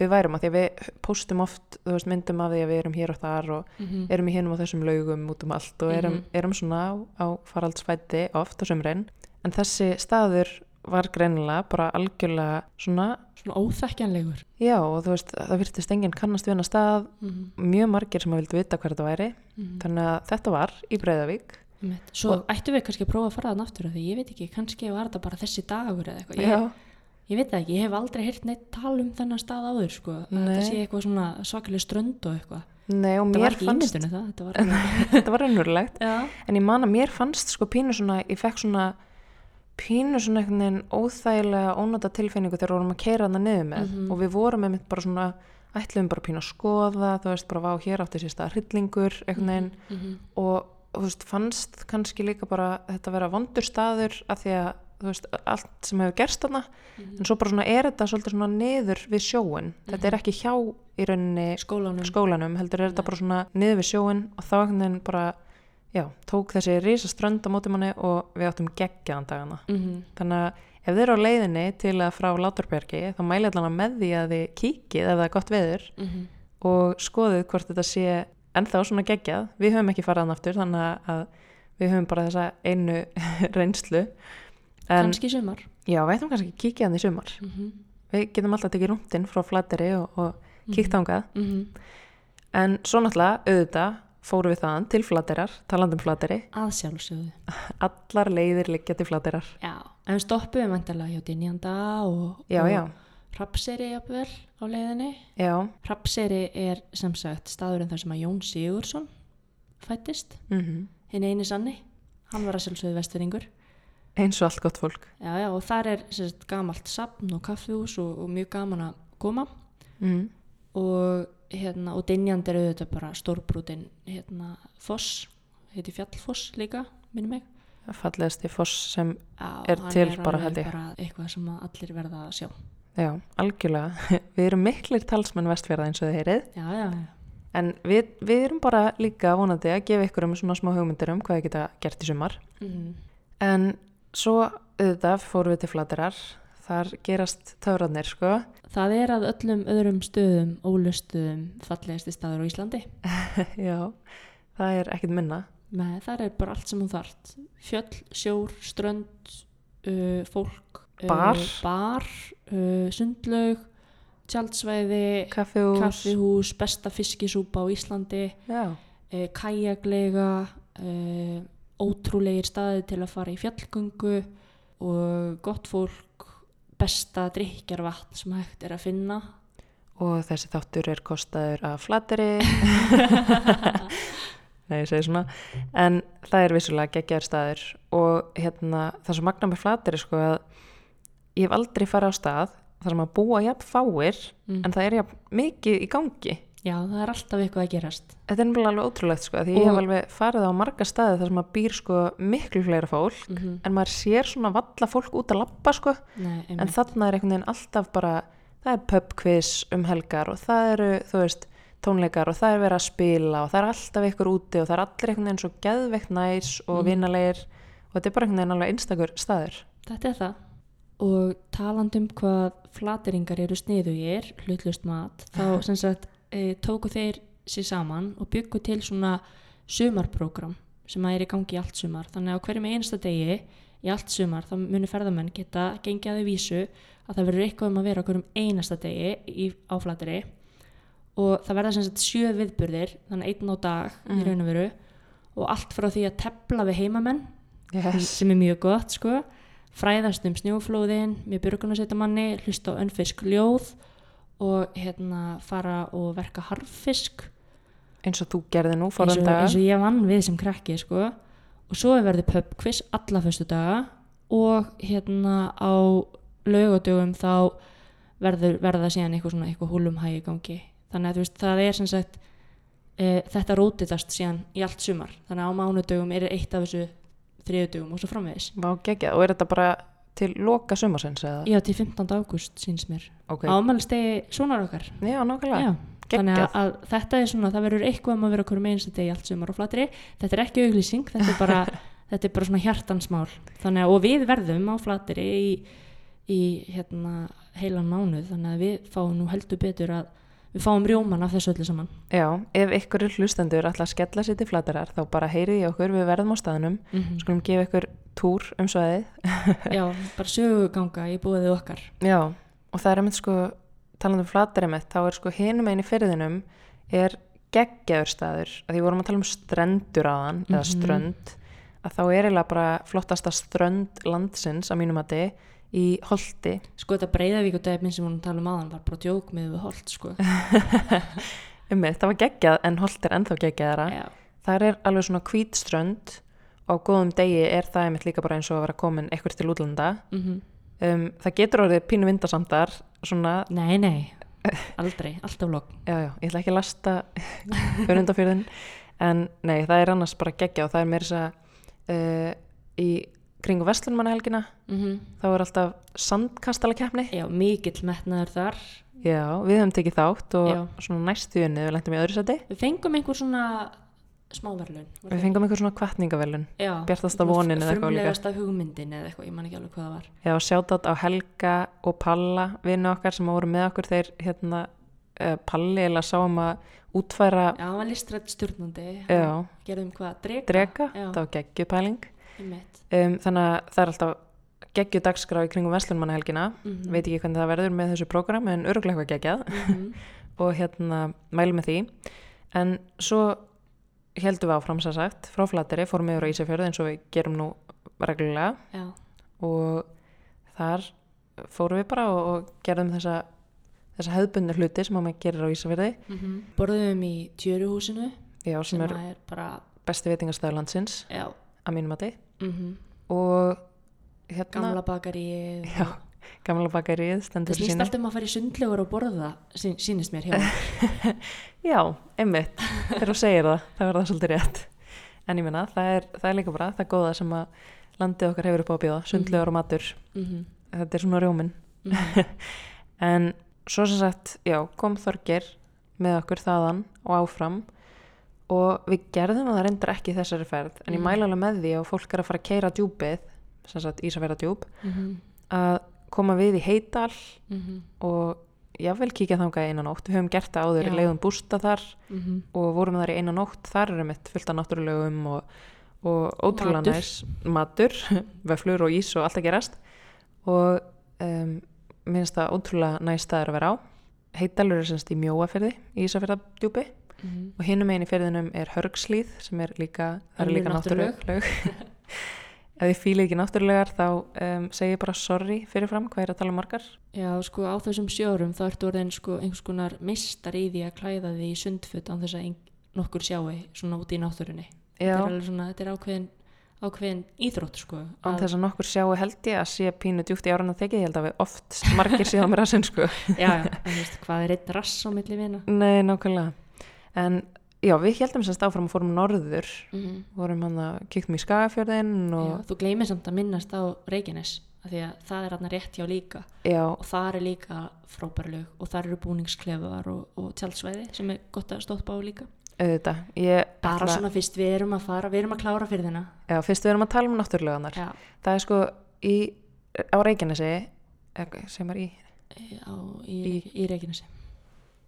Speaker 1: við værum að því að við postum oft veist, myndum af því að við erum hér og þar og
Speaker 2: mm
Speaker 1: erum í hinum og þessum laugum út um allt og erum,
Speaker 2: Mhm.
Speaker 1: erum svona á, á faraldsfæti oft á sömurinn en þessi staður var greinilega bara algjörlega svona
Speaker 2: svona óþekkjanlegur.
Speaker 1: Já og þú veist það virtist enginn kannast við hana stað.
Speaker 2: Mm
Speaker 1: mjög margir sem að vildu vita hver þetta væri.
Speaker 2: -hmm.
Speaker 1: þannig að þetta var í Breiðavík.
Speaker 2: Svo
Speaker 1: Og-
Speaker 2: ættum við kannski að prófa að fara þann aftur af því ég veit ekki, kannski var þetta bara þessi dagur eða eitthvað, ég,
Speaker 1: já,
Speaker 2: ég veit það ekki, ég hef aldrei heyrt neitt tal um þennan stað áður sko, að
Speaker 1: Nei.
Speaker 2: þetta sé eitthvað svona svakalega strönd og eitthvað,
Speaker 1: nei og
Speaker 2: þetta var
Speaker 1: mér
Speaker 2: ekki
Speaker 1: fannst
Speaker 2: ímyndunni það, þetta var [LAUGHS]
Speaker 1: var
Speaker 2: Já,
Speaker 1: en ég man að mér fannst sko pínu svona ég fekk svona pínu svona einhvern veginn óþægilega ónota tilfinningu þegar við vorum að keira hana niður með.
Speaker 2: Mhm.
Speaker 1: og við vorum einmitt bara svona ætluðum bara pínu að skoða þú veist bara vá hér átti sér stað hryllingur einhvern veginn.
Speaker 2: Mm
Speaker 1: og þú veist fannst kannski líka bara þetta vera vondur staður af því að þú veist allt sem hefur gerst þarna.
Speaker 2: Mhm.
Speaker 1: en svo bara svona er þetta svolítið svona niður við sjóin þetta er ekki hjá í rauninni
Speaker 2: skólanum.
Speaker 1: skólanum heldur er þetta
Speaker 2: Nei.
Speaker 1: bara svona niður við sjóin og þá einhvern veginn bara já, tók þessi risa strönd á móti manni og við áttum geggjaðan dagana.
Speaker 2: Mm
Speaker 1: þannig að ef þið eru á leiðinni til að frá Láturbergi þá mæli allan með því að þið kíkið ef það er gott veður
Speaker 2: -hmm.
Speaker 1: og skoðið hvort þetta sé ennþá svona geggjað. Við höfum ekki farað hann aftur þannig að við höfum bara þessa einu [LAUGHS] reynslu. En
Speaker 2: kannski í sumar.
Speaker 1: Já, við ættum kannski að kíkja hann í sumar.
Speaker 2: Mm -hmm.
Speaker 1: við getum alltaf tekið rúndin frá flateri og, og kíkt þangað.
Speaker 2: -hmm.
Speaker 1: En svo náttúrulega, auðvitað, fórum við þaðan til flaterar, talandum flateri.
Speaker 2: að sjálfsögðu.
Speaker 1: Allar leiðir liggja til flaterar.
Speaker 2: já, en við stoppuðum vantarlega hjá Dynjanda og,
Speaker 1: Já,
Speaker 2: og
Speaker 1: já,
Speaker 2: Hrafseri jafnvel á leiðinni.
Speaker 1: Já.
Speaker 2: Hrafseri er sem sagt staðurinn þar sem að Jón Sigursson fættist,
Speaker 1: Mm
Speaker 2: hinn eini sanni. Hann var að sjálfsögðu vestfyrringur
Speaker 1: eins og allt gott fólk.
Speaker 2: Já, já, og þar er sérst, gamalt sapn og kaffihús og, og mjög gaman að koma.
Speaker 1: Mm.
Speaker 2: og, hérna, og Dinjand er auðvitað bara stórbrútin hérna, Foss, heiti Fjallfoss líka, minnum mig.
Speaker 1: Fallegasti foss sem
Speaker 2: Já,
Speaker 1: Er til
Speaker 2: er
Speaker 1: bara,
Speaker 2: bara eitthvað sem að allir verða að sjá.
Speaker 1: Já, algjörlega. [LAUGHS] Við erum miklir talsmenn vestfjörða eins og þið heyrið.
Speaker 2: Já, já, já,
Speaker 1: en við, við erum bara líka vonandi að gefa ykkur um svona smá hugmyndir um hvað við geta gert í sumar.
Speaker 2: Mm
Speaker 1: en svo auðvitað fórum við til flatirar þar gerast töfrarnir sko
Speaker 2: það er að öllum öðrum stöðum ólustuðum fallegasti staður á Íslandi. [LAUGHS]
Speaker 1: Já, það er ekkit minna.
Speaker 2: Með það er bara allt sem hún þart fjöll, sjór, strönd uh, fólk uh,
Speaker 1: Bar.
Speaker 2: bar uh, sundlaug tjaldsvæði
Speaker 1: kaffihús,
Speaker 2: kaffihús, besta fiskisúpa á Íslandi uh, ótrúlegir staði til að fara í fjallgöngu og gott fólk besta drikjarvatn sem hægt er að finna.
Speaker 1: Og þessi þáttur er kostaður af flateri. [LAUGHS] Nei, ég segi svona. En það er vissulega geggjaður staður. Og hérna það svo magna með flateri sko að ég hef aldrei farið á stað þar sem að búa jafn fáir
Speaker 2: Mm.
Speaker 1: en það er jafn mikið í gangi
Speaker 2: já, það er alltaf eitthvað að gerast
Speaker 1: þetta er nefnilega alveg ótrúlegt sko því ég
Speaker 2: Og-
Speaker 1: hef alveg farið á marga staði þar sem að býr sko miklu fleira fólk
Speaker 2: mm -hmm.
Speaker 1: en maður sér svona valla fólk út að lappa sko
Speaker 2: Nei,
Speaker 1: en þarna er einhvern veginn alltaf bara það er pubquiz um helgar og það eru þú veist tónleikar og það er verið að spila og það er alltaf ykkur úti og það er allir einhvern veginn svo geðveikt næs og
Speaker 2: Mhm.
Speaker 1: vinalegir og þetta er bara einhvern veginn alveg einstakur staður
Speaker 2: Þetta er það. Og talandum hvað flateringar eru sniðugir, hlutlust mat, þá sem sagt e, tóku þeir sér saman og byggu til svona sumarprogram sem að er í gangi í allt sumar. Þannig að á hverjum einasta degi í allt sumar þá munu ferðamenn geta gengið að þau vísu að það verður eitthvað um að vera á hverjum einasta degi í, á flateri og það verða sem sagt sjö viðburðir, þannig einn á dag í
Speaker 1: Mhm.
Speaker 2: raun og veru og allt frá því að tepla við heimamenn
Speaker 1: yes.
Speaker 2: sem er mjög gott sko fræðast um snjóflóðin með björgunarsveitamanni, hlusta á önfisk ljóð og hérna fara og verka harfisk
Speaker 1: eins og þú gerði nú
Speaker 2: eins og, eins og ég vann við sem krakki sko. Og svo er verið pubquiz alla föstu daga og hérna á laugadögum þá verður, verða síðan eitthvað svona eitthvað húlumhægi gangi. Þannig að veist það er sem sagt e, þetta rótitast síðan í allt sumar. Þannig að á mánudögum er eitt af þessu þriðudögum og svo framvegis.
Speaker 1: Vá, og er þetta bara til loka sumarsins eða?
Speaker 2: Já, til 15. ágúst síns mér.
Speaker 1: ok,
Speaker 2: Ámælstegi sonar okkar.
Speaker 1: já, nákvæmlega
Speaker 2: Já, þannig að, að þetta er svona, það verður eitthvað um að vera okkur með einstu degi allt sumar og flatri. Þetta er ekki auglýsing, þetta er bara, [LAUGHS] þetta er bara svona hjartansmál. Þannig að, og við verðum á flatri í, í hérna, heilan mánuð, þannig að við fáum nú heldur betur að við fáum rjóman af þessu öllu saman.
Speaker 1: já, ef ykkur hlustendur ætla að skella sér til flatarar þá bara heyrið í okkur, við verðum á staðnum
Speaker 2: Mm
Speaker 1: skulum gefa ykkur túr um svæðið
Speaker 2: Já, bara söguganga í búið okkar.
Speaker 1: Já, og það er einmitt sko talandi um flatari mitt, þá er sko hinum einu fyrðinum er geggjaður staður, að því vorum að tala um strendur á hann, eða
Speaker 2: Mhm.
Speaker 1: strönd að þá er eiginlega bara flottasta strönd landsins á mínum mati í Holti
Speaker 2: Sko þetta breyðavík og dæfminn sem hún tala um aðan var bara djók með við holt, sko. [LAUGHS]
Speaker 1: Einmitt, það var geggjað en Holt er ennþá geggjaðara þar er alveg svona hvít strönd og á góðum degi er það einmitt líka bara eins og að vera komin eitthvað til útlanda
Speaker 2: mhm.
Speaker 1: um, það getur orðið pínu vindasamdar svona,
Speaker 2: Nei, nei, aldrei, alltaf logg.
Speaker 1: já já, ég ætla ekki að lasta [LAUGHS] örundafyrðin en nei, það er annars bara geggja og það er meira þess að uh, í kringu Vestlunmannahelgina
Speaker 2: Mm
Speaker 1: þá er alltaf sandkastala keppni
Speaker 2: Já, mikill metnaður þar.
Speaker 1: já, við höfum tekið þátt og
Speaker 2: Já.
Speaker 1: svona næstu unni við lendum í öðru seti
Speaker 2: Við fengum einhver svona smáverlun.
Speaker 1: við fengum einhver svona kvartningavelun
Speaker 2: Já,
Speaker 1: Bjartasta vonin eða eitthvað.
Speaker 2: Frumlegasta hugmyndin eða eitthvað, ég man ekki alveg hvað það var.
Speaker 1: já, sjátt á Helga og Palla vinnu okkar sem voru með okkur þeir hérna uh, Palli eða sáum að útfæra
Speaker 2: Já, hann var listrætt stjórnandi.
Speaker 1: já,
Speaker 2: Gerðum hvað, drega?
Speaker 1: drega, það var geggjupæling. Um, þannig að það er alltaf geggju dagskrá í kringum Vestlunmannahelgina
Speaker 2: Mhm.
Speaker 1: veit ekki hvernig það verður með þessu prógram en öruglega eitthvað geggjað.
Speaker 2: Mhm. [LAUGHS]
Speaker 1: og hérna mælum með því. En svo heldum við áfram sér sagt frá Flateri, fórum yfir á Ísafjörð eins og við gerum nú reglulega.
Speaker 2: Já,
Speaker 1: og þar fórum við bara og, og gerðum þessa þessa hefðbundir hluti sem að maður gerir á Ísafjörði
Speaker 2: mm borðum í tjöruhúsinu
Speaker 1: já, sem,
Speaker 2: sem
Speaker 1: er
Speaker 2: er bara,
Speaker 1: besti veitingastæður landsins.
Speaker 2: Já,
Speaker 1: að mínum mati.
Speaker 2: Mm
Speaker 1: og hérna,
Speaker 2: gamla bakarið
Speaker 1: já, gamla bakarið
Speaker 2: það snýst alltaf um að fara í sundlegur og borða sín, sínist mér. [LAUGHS]
Speaker 1: Já, einmitt, þegar þú segir það, það verður það svolítið rétt. En ég minna, það er, það er líka bara það góða sem að landið okkar hefur upp á að bjóða, sundlegar og matur,
Speaker 2: mm
Speaker 1: þetta er svona rjóminn. [LAUGHS] En svo sem sagt, já, kom Þorgir með okkur þaðan og áfram og við gerðum það reyndar ekki í þessari ferð, en ég
Speaker 2: Mm.
Speaker 1: mæla alveg með því og fólk er að fara að keira djúpið, sem sagt Ísafjara djúp,
Speaker 2: -hmm.
Speaker 1: að koma við í Heidal
Speaker 2: Mm
Speaker 1: og jável kíkja þangað í einan nótt. Við höfum gert það áður,
Speaker 2: Já.
Speaker 1: leiðum bústa þar
Speaker 2: -hmm.
Speaker 1: og vorum þar í eina nótt þar er mitt fullt af náttúrulegum og, og ótrúlega
Speaker 2: Matur.
Speaker 1: næs matur, [LAUGHS] veflur og ís og allt að gerast og um, minnst það ótrúlega næs staður að vera á heitdalur er semst í mjóafyrði í Ísafjörðardjúpi
Speaker 2: Mhm.
Speaker 1: og hinum einn í fyrðinum er hörgslíð sem er líka, er líka náttúruleg [LAUGHS] ef þið fílið ekki náttúrulegar þá um, segi ég bara sorry fyrirfram hvað er að tala um margar
Speaker 2: Já, sko á þessum sjórum þá ertu orðin sko einhvers konar mistar í því að klæða því í sundfutt án þess að nokkur sjáu svona út í náttúrunni. Þetta er svona, þetta er ákveðin, ákveðin íþrótt sko.
Speaker 1: án þess að nokkur sjáu held ég að sé pínu djúpt í árun að tekið, ég held að við oft margir séðum sinn sko
Speaker 2: Já, já, [LAUGHS] en þú veist, hvað er einn rass á milli vina?
Speaker 1: Nei, nákvæmlega. En já, við heldum semst áfram og fórum norður,
Speaker 2: Mm -hmm.
Speaker 1: vorum hann að kíktum í Skagafjörðin
Speaker 2: Já,
Speaker 1: og
Speaker 2: þú gleymir samt að minnast á Reykjanes af því að það er hann rétt hjá líka.
Speaker 1: Já,
Speaker 2: og það er líka frábærlög og það eru búningsklefar og, og tjaldsvæði sem er gott að stoppa á líka.
Speaker 1: Auðvitað. Ég
Speaker 2: bara
Speaker 1: ætla-
Speaker 2: svona fyrst við erum að fara, við erum að klára fyrir þina
Speaker 1: Já, fyrst við erum að tala um náttúruleganar.
Speaker 2: Já,
Speaker 1: Það er sko í, á Reykjanesi, eh, sem er í,
Speaker 2: í, í, í Reykjanesi.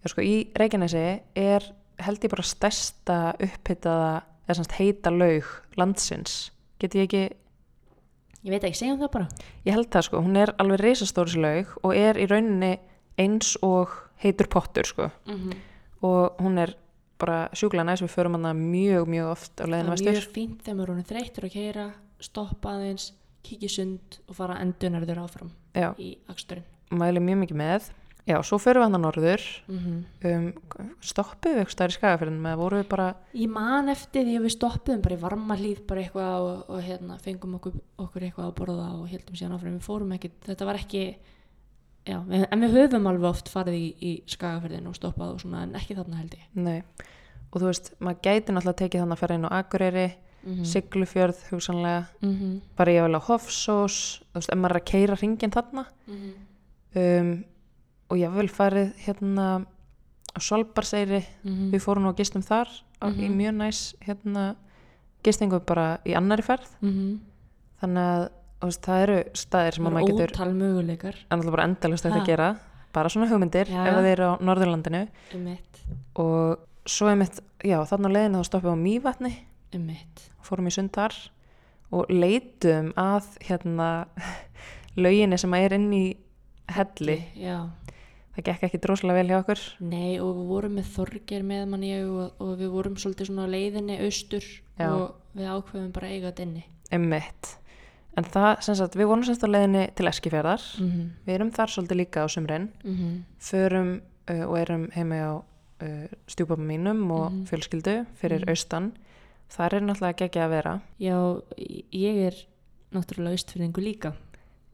Speaker 1: Já sko í Reykjanesi er held ég bara stærsta upphitaða, eða semst heita laug landsins. Get ég ekki,
Speaker 2: Ég veit ekki, segjum það bara
Speaker 1: ég held það sko, hún er alveg reisastóris laug og er í rauninni eins og heitur pottur sko.
Speaker 2: mm -hmm.
Speaker 1: og hún er bara sjúklega næs við förum hana mjög mjög oft á
Speaker 2: Það
Speaker 1: leiðinu
Speaker 2: er
Speaker 1: vestur
Speaker 2: mjög fínt þegar maður er orðinn þreyttur að keira stoppa aðeins, í sund og fara endunarður áfram
Speaker 1: já,
Speaker 2: í aksturinn
Speaker 1: mæli mjög mikið með já, svo förum við hana norður
Speaker 2: mm -hmm.
Speaker 1: um, stoppuð við eitthvað stær í skagafyrðin með voru við bara,
Speaker 2: Ég man eftir því að við stoppuðum bara í varma hlýð bara eitthvað og, og hérna, fengum okkur, okkur eitthvað að borða og heldum síðan áfram. Við fórum ekki, þetta var ekki, já, við, en við höfum alveg oft farið í, í skagaferðin og stoppað og svona en ekki þarna held ég.
Speaker 1: nei og þú veist, maður gæti náttúrulega tekið þannig að ferða inn á Akureyri,
Speaker 2: Mm
Speaker 1: Siglufjörð hugsanlega,
Speaker 2: -hmm.
Speaker 1: bara ég vil á Hofsós þú veist, og ég vil farið hérna á Svalbarseyri
Speaker 2: -hmm.
Speaker 1: við fórum og gistum þar á, í
Speaker 2: Mhm.
Speaker 1: mjög næs hérna gistingu bara í annari ferð
Speaker 2: -hmm.
Speaker 1: þannig að veist, það eru staðir sem að maður getur
Speaker 2: ótal möguleikar
Speaker 1: bara endalust þetta
Speaker 2: Ha.
Speaker 1: að gera bara svona hugmyndir
Speaker 2: Já.
Speaker 1: ef þeir eru á Norðurlandinu
Speaker 2: um mitt,
Speaker 1: og svo er mitt, já þannig á leiðinu þá stoppum við á Mývatni
Speaker 2: um mitt.
Speaker 1: fórum í sund þar og leitum að hérna [LAUGHS] lauginni sem er inn í helli
Speaker 2: Já,
Speaker 1: það gekk ekki droslega vel hjá okkur
Speaker 2: nei og við vorum með Þorger með mann ég og, og við vorum svolítið svona leiðinni austur
Speaker 1: Já.
Speaker 2: og við ákveðum bara eiga þetta inni.
Speaker 1: emmitt en það, sem sagt, við vorum semst á leiðinni til Eskifjörðar
Speaker 2: Mm -hmm.
Speaker 1: við erum þar svolítið líka á sumrin förum uh, og erum heima á uh, stjúpapum mínum og
Speaker 2: Mhm.
Speaker 1: fjölskyldu fyrir
Speaker 2: Mhm.
Speaker 1: austan þar er náttúrulega ekki að vera
Speaker 2: Já, ég er náttúrulega austfyrðingu líka.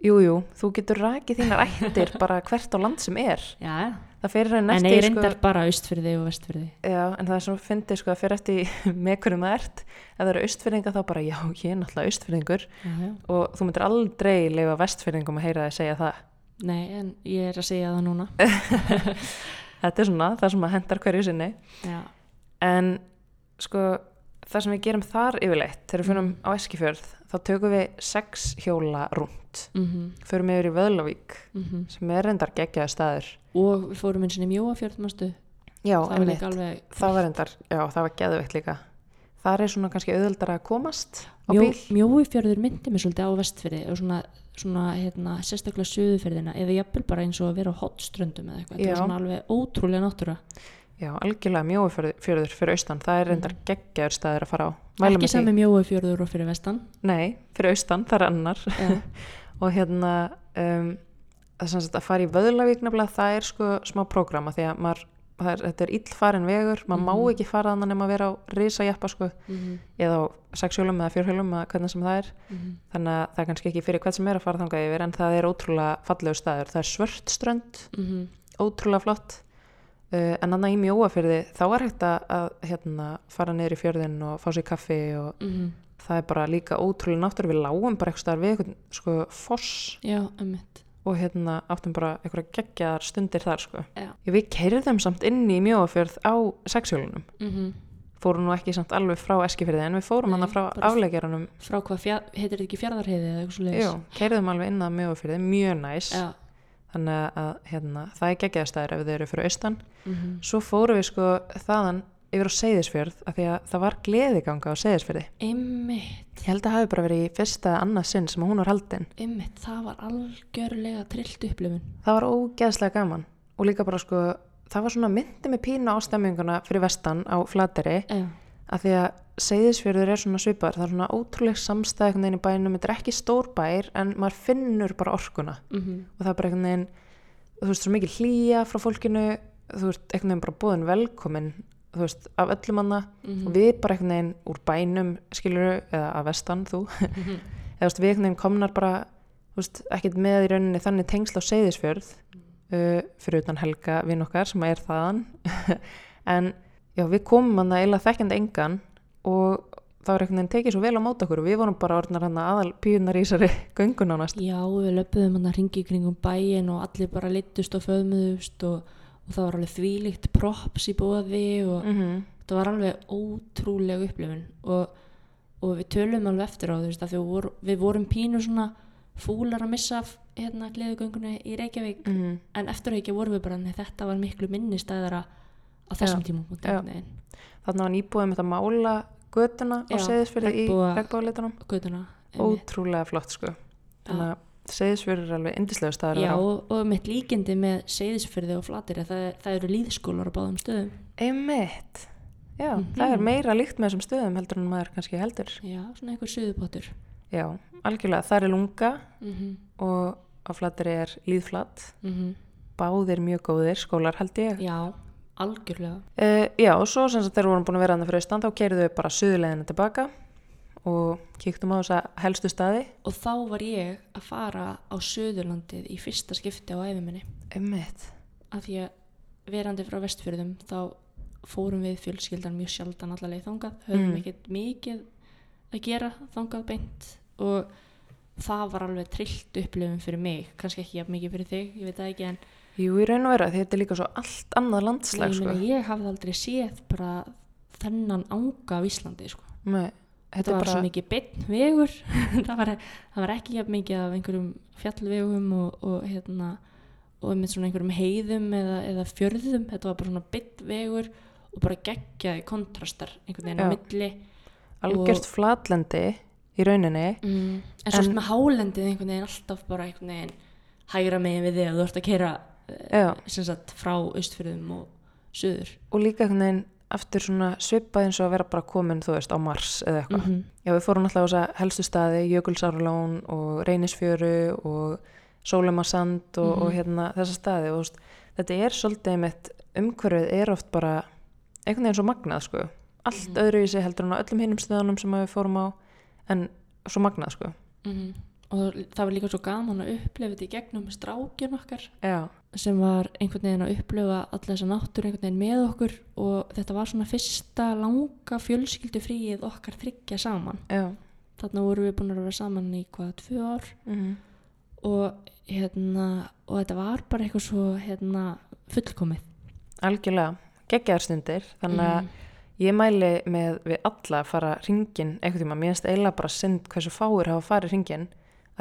Speaker 1: Jú, jú, þú getur rakið þínar ættir bara hvert á land sem er. [LAUGHS]
Speaker 2: Já,
Speaker 1: Það fyrir enn
Speaker 2: en
Speaker 1: eftir,
Speaker 2: ég reyndar bara austfyrði og vestfyrði.
Speaker 1: já, en það er svo fyndið, sko, það fyrir eftir [LAUGHS] með hverjum það ert. Ef það eru austfyrringa þá bara, já, ég er náttúrulega austfyrringur
Speaker 2: Já, já.
Speaker 1: og þú myndir aldrei leifa vestfyrringum að heyra þig segja það.
Speaker 2: Nei, en ég er að segja það núna. [LAUGHS]
Speaker 1: Þetta er svona, það sem að hendar hverju sinni.
Speaker 2: Já,
Speaker 1: En, sko, það sem við gerum þar yfirleitt, þegar við fyrir á Eskifjörð, þá tökum við sex hjóla rúnt.
Speaker 2: mm
Speaker 1: Förum yfir í Vöðlavík,
Speaker 2: -hmm.
Speaker 1: sem er reyndar geggjaði staður.
Speaker 2: og við fórum eins og mjóafjörð, mástu.
Speaker 1: Já, einmitt.
Speaker 2: alveg...
Speaker 1: Það var endar, já, það var geðveikt líka. Það er svona kannski auðvöldar að komast
Speaker 2: Mjó, mjóifjörður myndi mér svolítið á vestfyrði og svona, svona hérna, sérstaklega suðufyrðina eða jafnvel bara eins og að vera á hotströndum eða eitthvað. Það
Speaker 1: Já.
Speaker 2: var svona alveg ótrúlega náttúra.
Speaker 1: Já, algjörlega mjóufjörður fyrir austan. Það er reyndar geggjaður staður að fara á. Mælum
Speaker 2: Mhm. Ekki sami mjóifjörður og fyrir vestan.
Speaker 1: Nei, fyrir austan, það er annar. [LAUGHS] Og hérna, um, er að fara í Vöðlavík nefnilega, það er sko smá prógrama því að maður, er, þetta er illfarin vegur maður má
Speaker 2: Mhm.
Speaker 1: ekki fara þannig nema að vera á risajappa sko,
Speaker 2: mhm,
Speaker 1: eða á sexjólum eða fjórhjólum eða hvernig sem það er
Speaker 2: mhm,
Speaker 1: þannig að það er kannski ekki fyrir hvern sem er að fara þangað yfir en það er ótrúlega fallegu staður það er svört strönd,
Speaker 2: mhm,
Speaker 1: ótrúlega flott uh, en annað í mjóafyrði þá er hægt að, hérna, fara niður í fjörðin og fá sér kaffi og
Speaker 2: mhm.
Speaker 1: það er bara líka ótrúlega náttúru við lágum bara eitthvað staðar við eitthvað sko foss.
Speaker 2: Já,
Speaker 1: og hérna áttum bara eitthvað geggjaðar stundir þar sko. Við keirðum samt inn í mjóafjörð á sexjólunum
Speaker 2: Mm
Speaker 1: fórum nú ekki samt alveg frá eskifyrði en við fórum
Speaker 2: Nei,
Speaker 1: hana frá afleggjaranum.
Speaker 2: Frá hvað, fjár, heitir þetta ekki fjardarheiði eða eitthvað svo leiðis?
Speaker 1: Jú, keirðum alveg inn að mjóafjörði, mjög næs.
Speaker 2: Já.
Speaker 1: Þannig að hérna, það er geggjaðastæður ef þau eru fyrir austan.
Speaker 2: Mm
Speaker 1: svo fórum við sko þaðan yfir á Seyðisfjörð af því að það var gleðiganga á Seyðisfjörði ég held að það hafi bara verið í fyrsta eða annað sinn sem hún var haldin.
Speaker 2: Einmitt, það var algjörlega trillt upplifun.
Speaker 1: það var ógeðslega gaman. Og líka bara sko það var svona myndi með pínu á stemminguna fyrir vestan á flateri
Speaker 2: Já.
Speaker 1: Af því að Seyðisfjörður er svona svipar það er svona ótrúleg samstæð einhvern veginn í bænum þetta er ekki stór bær en maður finnur bara orkuna.
Speaker 2: Mm
Speaker 1: og það er bara einhvern veginn þú veist, svo mikið hlýja frá fólkinu þú veist, einhvern veginn bara búin velkomin þú veist, af öllum manna
Speaker 2: Mhm.
Speaker 1: og við bara einhvern veginn úr bænum skiluru, eða af vestan þú.
Speaker 2: Mhm. [LAUGHS]
Speaker 1: eða þú veist, við einhvern veginn komnar bara þú veist, ekkert með í rauninni þannig tengsl á Seyðisfjörð uh, fyrir utan Helga vinn okkar sem er þaðan. [LAUGHS] En já, við komum hann að eila þekkjandi engan og það var einhvern veginn tekið svo vel á mót okkur og við vorum bara orðnar hann aðal píunar í þessari [LAUGHS] göngun ánast
Speaker 2: Já, við löpuðum hann að ringi kringum bæin og allir bara littust og föðmuðust og, og það var alveg þvílíkt props í bóði og
Speaker 1: mm -hmm.
Speaker 2: það var alveg ótrúleg upplifun. Og, og við tölum alveg eftir á þú veist að við, vor, við vorum pínu svona fúlar að missa af hérna gleðugöngunni í Reykjavík.
Speaker 1: Mm
Speaker 2: en eftir ekki vorum við bara þetta var miklu minni stæðara á þessum tímum.
Speaker 1: Þannig var nýbúið með þetta mála götuna á
Speaker 2: Já,
Speaker 1: Seyðisfjörði í regnbóðalitunum
Speaker 2: göduna
Speaker 1: ótrúlega flott sko þannig að Seyðisfjörður er alveg indislega staður að
Speaker 2: Já, og, og mitt líkindi með seyðisfyrði og flatir það, það eru líðskólar á báðum stöðum
Speaker 1: Einmitt. Já,
Speaker 2: Mhm.
Speaker 1: það er meira líkt með þessum stöðum heldur en maður kannski heldur.
Speaker 2: Já, svona einhver suðupottur
Speaker 1: Já, algjörlega. Það er lunga
Speaker 2: mm -hmm.
Speaker 1: og á flatteri er líðflatt.
Speaker 2: Mm
Speaker 1: Báðir mjög góðir skólar held ég.
Speaker 2: Já, algjörlega
Speaker 1: Uh, já, og svo sem við vorum búin að vera annað fyrir austan þá keiriðu við bara suðulegina tilbaka og kíktum á þessa helstu staði.
Speaker 2: Og þá var ég að fara á Suðurlandið í fyrsta skipti á æfiminni
Speaker 1: Einmitt.
Speaker 2: af því að verandi frá vestfjörðum þá fórum við fjölskyldan mjög sjaldan allavega þangað, höfum
Speaker 1: Mm.
Speaker 2: ekkert mikið að gera þangað beint og það var alveg trillt upplifun fyrir mig, kannski ekki mikið fyrir þig, ég veit það ekki en
Speaker 1: Jú, í raun og vera, þetta er líka svo allt annað landslag,
Speaker 2: Nei,
Speaker 1: sko.
Speaker 2: meina, ég hafði aldrei séð bara þennan ánga af Íslandi sko.
Speaker 1: Nei,
Speaker 2: þetta var
Speaker 1: er
Speaker 2: svo
Speaker 1: bara,
Speaker 2: mikið beinn vegur [LAUGHS] það, var, það var ekki jafn mikið af einhverjum fjallvegum og, og hérna og með svona einhverjum heiðum eða, eða fjörðum, þetta var bara svona beinn vegur og bara geggjaði kontrastar einhvern veginn á milli
Speaker 1: algjört flatlendi í rauninni.
Speaker 2: mm. en
Speaker 1: En-
Speaker 2: með hálendið einhvern veginn alltaf bara einhvern veginn hægra megin við þig að þú ert að keira sagt frá austfjörðum og suður
Speaker 1: og líka einhvern veginn aftur svona svipað eins og að vera bara komin þú veist á Mars eða eitthvað
Speaker 2: -hmm.
Speaker 1: já við fórum alltaf á þessa helstu staði Jökulsárlón og Reynisfjöru og Sólemarsand og,
Speaker 2: Mhm.
Speaker 1: og hérna þessa staði og veist, þetta er svolítið mitt umhverfið er oft bara einhvern veginn svo magnað sko allt
Speaker 2: Mhm.
Speaker 1: öðru í sig heldur en á öllum hinnum stöðunum sem við fórum á en svo magnað sko
Speaker 2: Mhm. Og það var líka svo gaman að upplifa þetta í gegnum strákjun okkar
Speaker 1: já,
Speaker 2: sem var einhvern veginn að upplifa alla þessa náttúru einhvern veginn með okkur. Og þetta var svona fyrsta langa fjölskyldufríið okkar þryggja saman.
Speaker 1: Já.
Speaker 2: Þarna vorum við búin að vera saman í hvað, tvö ár?
Speaker 1: Mm
Speaker 2: og hérna og þetta var bara eitthvað svo hérna fullkomið.
Speaker 1: Algjörlega. Geggjaðar stundir. Þannig að
Speaker 2: Mhm.
Speaker 1: Ég mæli með við alla að fara ringin eitthvað tíma, mér finnst eiginlega bara synd hversu fáir hafa farið ringin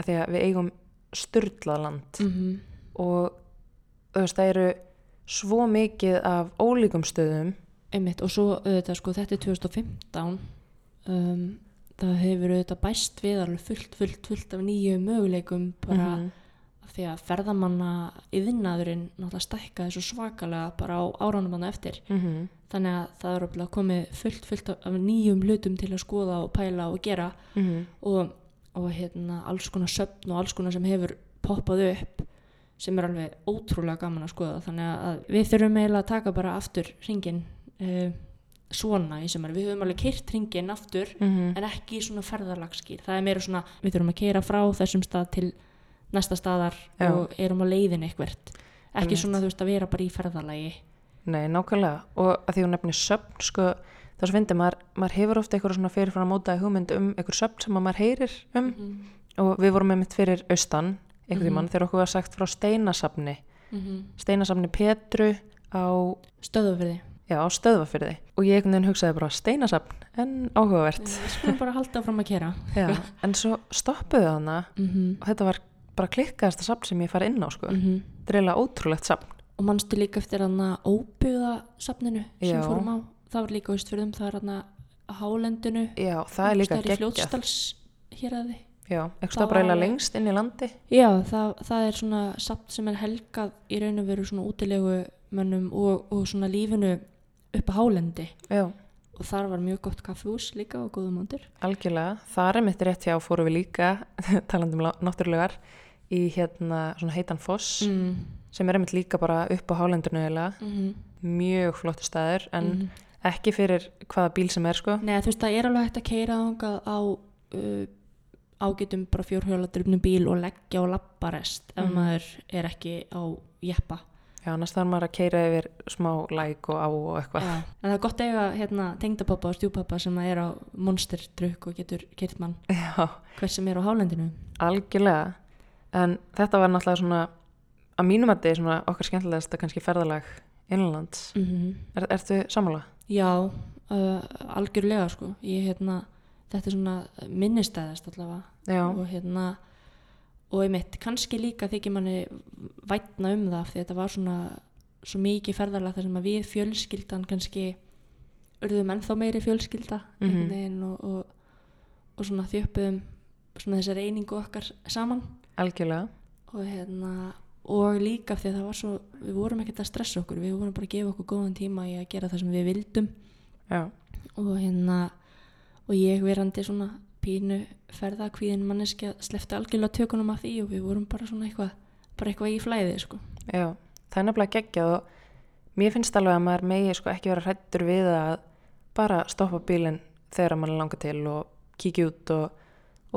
Speaker 1: af því að við eigum styrlað land
Speaker 2: Mhm.
Speaker 1: og þú veist það eru svo mikið af ólíkum stöðum
Speaker 2: einmitt og svo auðvitað sko þetta er 2015 um, það hefur auðvitað bæst við alveg fullt, fullt, fullt af nýju möguleikum bara
Speaker 1: Mhm.
Speaker 2: af því að ferðamanna yðnaðurinn náttúrulega stækkaði svo svakalega bara á áránum hann eftir
Speaker 1: Mhm.
Speaker 2: þannig að það er örugglega komið fullt, fullt af nýjum hlutum til að skoða og pæla og gera
Speaker 1: Mhm.
Speaker 2: og, og hérna alls konar söfn og alls konar sem hefur poppað upp sem er alveg ótrúlega gaman að skoða. Þannig að við þurfum eiginlega að taka bara aftur ringin uh, svona í sumar, við höfum alveg keirt ringin aftur
Speaker 1: mm
Speaker 2: en ekki svona ferðarlagskýr það er meira svona, við þurfum að keira frá þessum stað til næsta staðar
Speaker 1: Já.
Speaker 2: og erum á leiðin eitthvert. Ekki
Speaker 1: Einmitt.
Speaker 2: svona þú veist að vera bara í ferðalagi.
Speaker 1: Nei, nákvæmlega. Og að því hún nefnir söfn sko, þá svo finnir maður, maður hefur ofta eitthvað svona fyrirfram að mótaði hugmynd um eitthvað söfn sem að maður heyrir um.
Speaker 2: Mm
Speaker 1: og við vorum með mitt fyrir austan einhvern
Speaker 2: Mhm.
Speaker 1: tímann þegar okkur var sagt frá steinasafni.
Speaker 2: -hmm.
Speaker 1: steinasafni Petru á,
Speaker 2: stöðufyrði
Speaker 1: já, á stöðvafyrði og ég einhvern veginn hugsaði bara steinasafn en áhugavert.
Speaker 2: Við skulum bara halda áfram að kera
Speaker 1: já, en svo stoppuðu hana
Speaker 2: mm -hmm.
Speaker 1: og þetta var bara klikkaðasta safn sem ég farið inn á sko. þetta er eiginlega ótrúlegt safn.
Speaker 2: Og mannstu líka eftir hann að óbyggða safninu sem fórum á það var líka austfyrðum, það er hann að hálendinu
Speaker 1: já, það er líka
Speaker 2: geggjað fljótsdals hér að þið
Speaker 1: já,
Speaker 2: Það
Speaker 1: eitthvað
Speaker 2: var
Speaker 1: bara
Speaker 2: alveg-
Speaker 1: lengst inn í landi
Speaker 2: Já, það, það er svona samt sem er helgað í raun og veru svona útilegu mönnum og, og svona lífinu upp á hálendi
Speaker 1: já,
Speaker 2: og þar var mjög gott kaffús líka og góða móndir.
Speaker 1: algjörlega það er mitt rétt hjá fóru við líka [LAUGHS] talandi um lá- náttúrulegar í hérna svona heitan foss
Speaker 2: Mm.
Speaker 1: sem er einmitt líka bara upp á hálendinu eiginlega
Speaker 2: Mm -hmm.
Speaker 1: mjög flottu staður en
Speaker 2: Mhm.
Speaker 1: Ekki fyrir hvaða bíl sem er sko
Speaker 2: Nei, þú veist, það er alveg hægt að keira á uh, ágætum bara fjórhjóladrifnum bíl og leggja á labbarest ef
Speaker 1: Mhm.
Speaker 2: maður er ekki á jeppa.
Speaker 1: já, annars þarf maður að keira yfir smá læk og á og eitthvað
Speaker 2: Já. En það er gott að eiga hérna, tengdapappa og stjúpappa sem er á monsterdrukk og getur kert mann [LAUGHS]
Speaker 1: já,
Speaker 2: hvers sem er á hálendinu.
Speaker 1: algjörlega en þetta var náttúrulega svona að mínum að þetta er svona okkar skemmtilegast kannski ferðalag innanlands
Speaker 2: Mm
Speaker 1: er, Ertu sammála?
Speaker 2: Já, uh, algjörlega sko. Ég, hérna, þetta er svona minnistæðast allavega
Speaker 1: Já,
Speaker 2: og hérna og einmitt, kannski líka þykir manni vætna um það því þetta var svona svo mikið ferðarlega þar sem að við fjölskyldan kannski urðum ennþá meiri fjölskylda
Speaker 1: Mhm.
Speaker 2: einhvern veginn og, og, og svona þjöppuðum svona þessar einingu okkar saman
Speaker 1: algjörlega
Speaker 2: og hérna og líka því að það var svo við vorum ekkert að stressa okkur, við vorum bara að gefa okkur góðan tíma í að gera það sem við vildum.
Speaker 1: Já,
Speaker 2: og hérna og ég verandi svona pínu ferðakvíðin manneskja slefti algjörlega tökunum af því og við vorum bara svona eitthvað bara eitthvað í flæði sko.
Speaker 1: Já, það er nefnilega geggjað og mér finnst alveg að maður megi sko ekki vera hrættur við að bara stoppa bílinn þegar mann langar til og kíkja út og,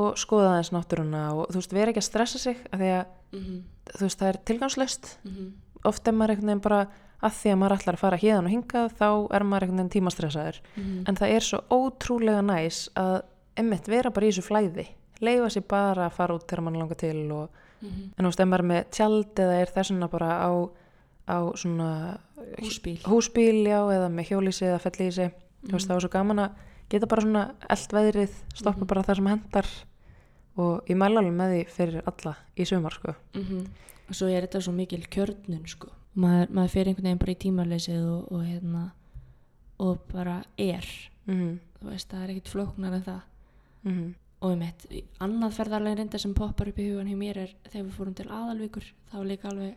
Speaker 1: og skoða aðeins náttúruna og þú veist, vera ekki að stressa sig af því að
Speaker 2: mm -hmm.
Speaker 1: Þú veist, það er tilgangslöst
Speaker 2: Mm
Speaker 1: oft er maður einhvern veginn bara að því að maður ætlar að fara hérðan og hingað þá er maður einhvern veginn tímastressaður.
Speaker 2: -hmm.
Speaker 1: en það er svo ótrúlega næs að emmitt vera bara í þessu flæði. Leifa sér bara að fara út þegar mann langar til og, en þú veist, ef maður er með tjald eða er þessuna bara á, á svona
Speaker 2: húsbíl.
Speaker 1: húsbíl, já, eða með hjólísi eða fellísi, þú veist, það var svo gaman að geta bara svona eld veðrið stoppa
Speaker 2: Mhm.
Speaker 1: bara það sem hendar og ég mæla alveg með því fyrir alla í sumar, sko.
Speaker 2: -hmm. og svo er þetta svo mikil kjörnun sko. Maður, maður fer einhvern veginn bara í tímaleysið og, og hérna og bara er.
Speaker 1: Mm
Speaker 2: þú veist, það er ekkit flóknar en það.
Speaker 1: -hmm.
Speaker 2: og um eitt, annað ferðarlega reynda sem poppar upp í hugan hjá mér er þegar við fórum til aðalvíkur það var líka alveg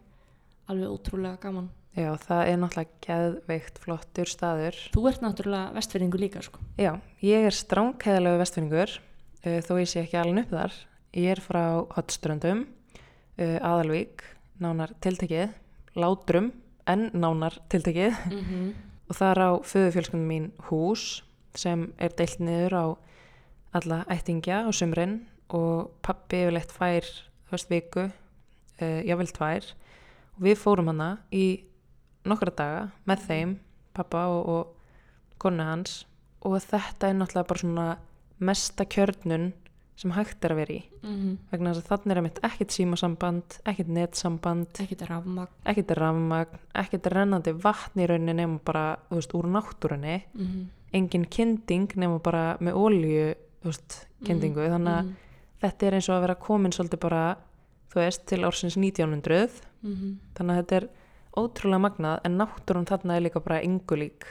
Speaker 2: alveg ótrúlega gaman.
Speaker 1: Já, það er náttúrulega geðveikt flottur staður.
Speaker 2: þú ert náttúrulega vestfyrringu líka sko.
Speaker 1: Já, ég er stránkæðalegu vestfinningur, uh, þó ég sé ekki alveg upp þar. Ég er frá Hotströndum, uh, Aðalvík, nánar tiltekið, Látrum, en nánar tiltekið.
Speaker 2: mm -hmm.
Speaker 1: Og þar á föðufjölskyldum mín hús sem er deilt niður á alla ættingja á sumrin og pappi yfirleitt fær, veist, viku, uh, jável tvær. Og við fórum hana í nokkra daga með þeim, pappa og, og konu hans og þetta er náttúrulega bara svona mesta kjörnun sem hægt er að vera í. Vegna þess að þannig er einmitt ekkert símasamband, ekkert netsamband
Speaker 2: ekkert rafmagn.
Speaker 1: ekkert rafmagn, ekkert rennandi vatn í rauninni nema bara, þú veist, úr náttúrunni.
Speaker 2: Mm -hmm.
Speaker 1: engin kynding nema bara með ólíu, þú veist, kyndingu þannig að þetta er eins og að vera komin svolítið bara, þú veist, til ársins 1900
Speaker 2: mm -hmm.
Speaker 1: þannig að þetta er ótrúlega magnað en náttúrun þarna er líka bara engu lík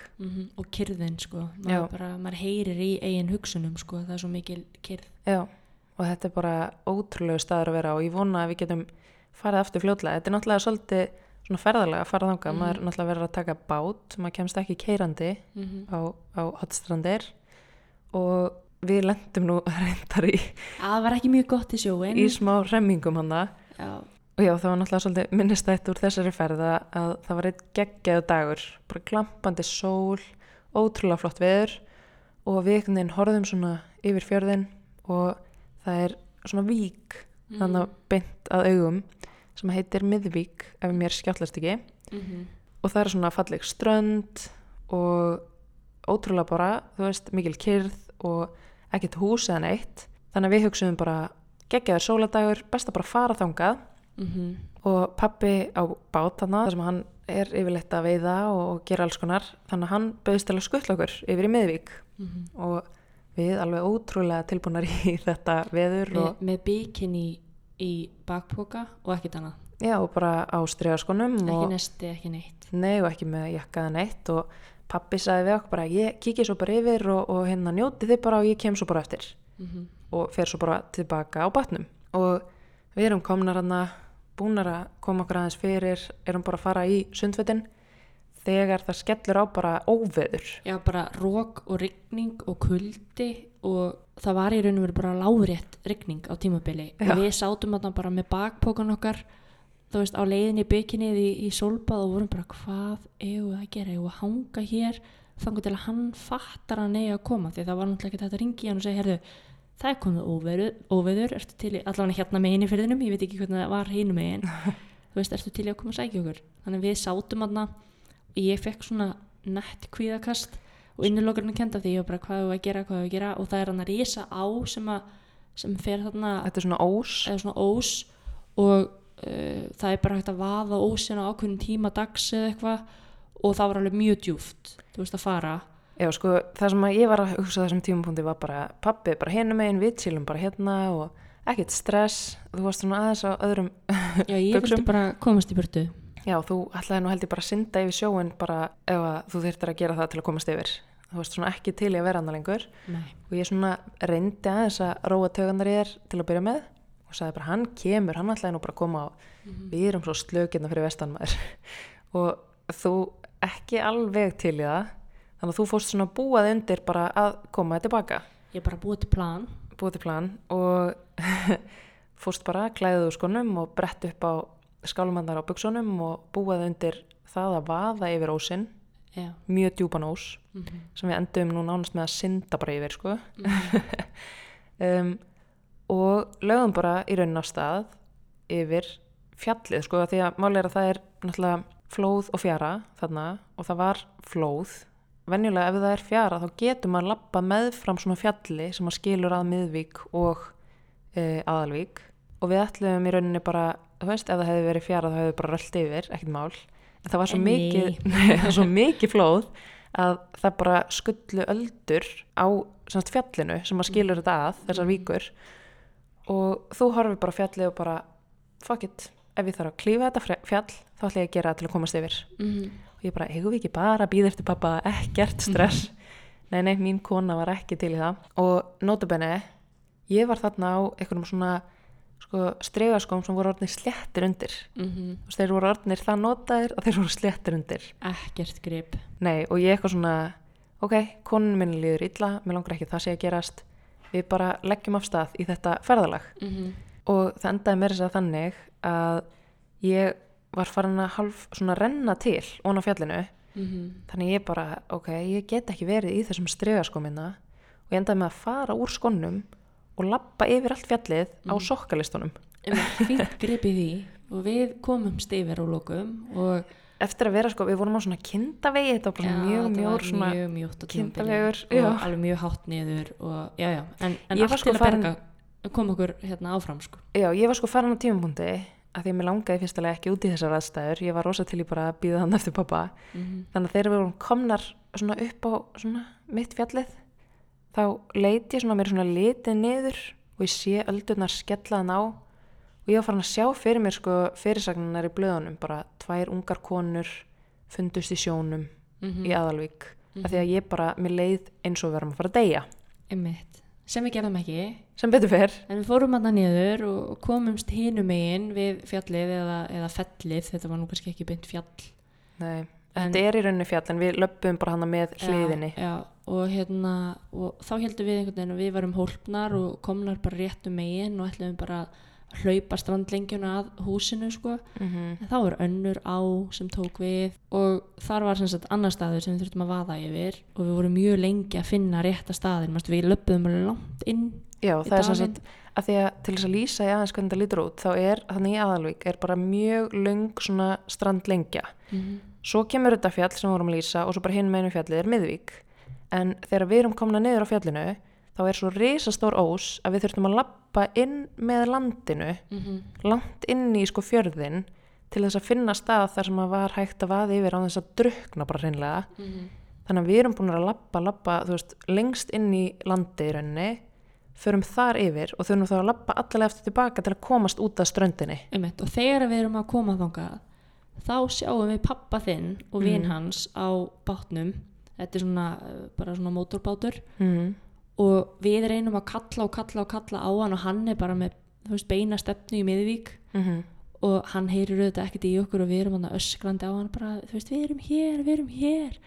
Speaker 2: og kyrðin sko. Maður, bara, maður heyrir í eigin hugsunum sko. Það er svo mikil kyrð
Speaker 1: Já, og þetta er bara ótrúlegu staður að vera og ég vona að við getum farið aftur fljótlega. Þetta er náttúrulega svolítið svona ferðalega að fara þangað,
Speaker 2: Mhm.
Speaker 1: maður er náttúrulega verið að taka bát, maður kemst ekki keirandi
Speaker 2: mm -hmm.
Speaker 1: á, á hotstrandir. Og við lendum nú [LAUGHS] reyndar í,
Speaker 2: það var ekki mjög gott í sjóin
Speaker 1: í smá remmingum hana.
Speaker 2: Já.
Speaker 1: Og já, það var náttúrulega svolítið minnistætt úr þessari ferða að það var eitt geggjaðu dagur, bara glampandi sól, ótrúlega flott veður og við einhvern veginn horfðum svona yfir fjörðin og það er svona vík þannig að beint að augum sem heitir Miðvík ef mér skjáttlast ekki.
Speaker 2: Mhm.
Speaker 1: og það er svona falleg strönd og ótrúlega bara, þú veist, mikil kyrð og ekkert hús eða neitt. Þannig að við hugsaðum bara geggjaður sóladagur, best að bara fara þangað
Speaker 2: Mhm.
Speaker 1: og pappi á bát þarna þar sem hann er yfirleitt að veiða og gera alls konar þannig að hann bauðist til að skuttla okkur yfir í miðvík
Speaker 2: Mhm.
Speaker 1: og við alveg ótrúlega tilbúnar í [LAUGHS] þetta veður
Speaker 2: með,
Speaker 1: og,
Speaker 2: með bikini í bakpoka og ekkert annað
Speaker 1: já, og bara á stregaskonum
Speaker 2: ekki
Speaker 1: og,
Speaker 2: nesti, ekki neitt
Speaker 1: nei, og ekki með jakkaða neitt og pappi sagði við okkur bara ég kikið svo bara yfir og, og hérna njóti þið bara og ég kem svo bara eftir
Speaker 2: Mhm.
Speaker 1: og fer svo bara tilbaka á batnum og við erum komnar hana búnar að koma okkur aðeins fyrir erum bara að fara í sundfötin þegar það skellur á bara óveður.
Speaker 2: Já, bara rók og rigning og kuldi og það var í raun og veru bara lárétt rigning á tímabili.
Speaker 1: Já.
Speaker 2: og við sátum þarna bara með bakpókan okkar þú veist, á leiðinni í bykinnið í, í sólbað og vorum bara hvað eigum við að gera, við að hanga hér? Þannig til að hann fattar að neyja að koma því það var náttúrulega ekki þetta að ringi hann og segja, herðu, það er komið óveður, óveður. Ertu til í, allavega hérna megin í fyrðinum ég veit ekki hvernig það var hinu megin. [LAUGHS] Þú veist, ertu til í að koma að sækja okkur? Þannig við sátum þarna og ég fekk svona nett kvíðakast og innilokurinn kenda því. Var bara hvað við að gera, hvað við að gera? Og það er hann að rísa á sem, að, sem fer þarna
Speaker 1: þetta er svona ós.
Speaker 2: Svona ós. Og uh, það er bara hægt að vaða ósina á ákveðin tíma dags eða eitthvað. Og það var alveg mjög djúft þú veist að fara
Speaker 1: Já, sko, það sem ég var að hugsa þessum tímapunkti var bara pappi bara hérna megin, við chillum bara hérna og ekkert stress, þú varst svona aðeins á öðrum,
Speaker 2: já ég vildi bara komast í burtu.
Speaker 1: Já, þú ætlaði nú held ég bara að synda yfir sjóin bara ef þú þyrftir að gera það til að komast yfir. Þú varst svona ekki til í að vera annað lengur.
Speaker 2: Nei.
Speaker 1: og ég svona reyndi aðeins að róa tögandar í þér til að byrja með og sagði bara hann kemur, hann ætlaði nú bara að koma á við erum svo slökirna fyrir vestanmaður. [LAUGHS] Og þú ekki alveg til í það þannig að þú fórst svona búað undir bara að koma tilbaka?
Speaker 2: Ég bara búið til plan.
Speaker 1: Búið til plan og [LAUGHS] fórst bara klæðið úr skonum og brett upp á skálumandar á buksunum og búið undir það að vaða yfir ósinn.
Speaker 2: Já.
Speaker 1: mjög djúpan ós
Speaker 2: Mm
Speaker 1: sem við endum nú nánast með að synda bara yfir sko. [LAUGHS] Um, og lögum bara í raunin á stað yfir fjallið sko því að máli er að það er náttúrulega flóð og fjara þarna og það var flóð venjulega ef það er fjara þá getur maður lappa meðfram svona fjalli sem maður skilur að miðvík og e, aðalvík. Og við ætlum í rauninni bara þú veist ef það hefði verið fjara þá hefði bara röllt yfir ekkert mál. En það var svo mikið [LAUGHS] það var svo mikið flóð að það bara skullu öldur á semst, fjallinu sem maður skilur þetta að þessar víkur. Og þú horfir bara fjallið og bara fuck it, ef ég þarf að klífa þetta fjall þá ætla ég að gera það til að komast yfir.
Speaker 2: -hmm.
Speaker 1: Og ég bara, eigum við ekki bara að býða eftir pappa ekkert stress. Nei, nei, mín kona var ekki til í það. Og notabenni, ég var þarna á einhvernum svona sko, stregaskóm sem voru orðnir sléttir undir.
Speaker 2: Mm
Speaker 1: Þú veist, þeir voru orðnir það notaðir að þeir voru sléttir undir.
Speaker 2: Ekkert grip.
Speaker 1: Nei, og ég eitthvað svona ok, konun minni líður illa mér langar ekki að það sé að gerast. Við bara leggjum af stað í þetta ferðalag.
Speaker 2: Mm -hmm.
Speaker 1: og það endaði mér þess að þannig að ég var farin að halv svona renna til ón á fjallinu þannig ég bara, ok, ég get ekki verið í þessum stregaskóminna og ég endaði með að fara úr skonnum og lappa yfir allt fjallið á
Speaker 2: Mhm.
Speaker 1: sokkalistunum
Speaker 2: fínt grip í og við komumst yfir og lokum og
Speaker 1: eftir að vera sko, við vorum á svona kindavegi þetta var bara svona mjög
Speaker 2: var
Speaker 1: svona
Speaker 2: mjög mjótt tímabili
Speaker 1: kindavegur,
Speaker 2: og
Speaker 1: já.
Speaker 2: alveg mjög hátt niður og já já, en, en allt
Speaker 1: sko
Speaker 2: til að
Speaker 1: farin-
Speaker 2: berga kom okkur hérna áfram sko
Speaker 1: Já, ég var sko farin á tímapunkti að því að mér langaði fyrstulega ekki út í þessar aðstæður. Ég var rosa til í bara að býða hann eftir pappa þannig að þegar við komnar svona upp á svona mitt fjallið þá leiti ég svona mér svona litið niður og ég sé öldurnar skellaðan á. Og ég var farin að sjá fyrir mér sko fyrirsagnar í blöðunum. Bara tvær ungar konur fundust í sjónum
Speaker 2: Mhm.
Speaker 1: í aðalvík. Af því að ég bara, mér leið eins og varum að fara að deyja.
Speaker 2: Sem við gerðum ekki.
Speaker 1: Sem betur fer.
Speaker 2: En við fórum hann niður og komumst hinum megin við fjallið eða, eða fellið. Þetta var nú kannski ekki beint fjall.
Speaker 1: Nei,
Speaker 2: En-
Speaker 1: þetta er í rauninni fjall en við löpum bara hana með hliðinni.
Speaker 2: já, já, og hérna og þá heldum við einhvern veginn að við varum hólpnar og komnar bara réttum megin og ætlum bara hlaupa strandlengjuna að húsinu sko.
Speaker 1: Mhm.
Speaker 2: en þá er önnur á sem tók við og þar var sem sagt annar staður sem við þurftum að vaða yfir og við vorum mjög lengi að finna rétta staðin Manstu, við löpum alveg langt inn
Speaker 1: Já, það er sem sagt að því að til þess að lýsa í aðeins hvernig það lítur út þá er þannig í aðalvík er bara mjög löng svona strandlengja. Svo kemur þetta fjall sem við vorum að lýsa og svo bara hinn meinu fjallið er miðvík. En þegar við erum komna niður á fjallinu þá er svo risastór ós að við þurftum að lappa inn með landinu langt inn í sko fjörðin til þess að finna stað þar sem að var hægt að vaða yfir á þess að drukna bara hreinlega. Þannig að við erum búin að lappa, lappa þú veist, lengst inn í landi í rauninni förum þar yfir og þurfum þá að lappa allavega eftir tilbaka til að komast út af ströndinni.
Speaker 2: Einmitt, og þegar við erum að koma þangað þá sjáum við pappa þinn og vin
Speaker 1: Mhm.
Speaker 2: hans á bátnum. Þetta er svona bara svona mótorbátur.
Speaker 1: Mm.
Speaker 2: Og við reynum að kalla og kalla og kalla á hann og hann er bara með veist, beina stefnu í miðvík.
Speaker 1: Mm
Speaker 2: og hann heyrir auðvitað ekkert í okkur og við erum hann öskrandi á hann bara, veist, við erum hér, við erum hér.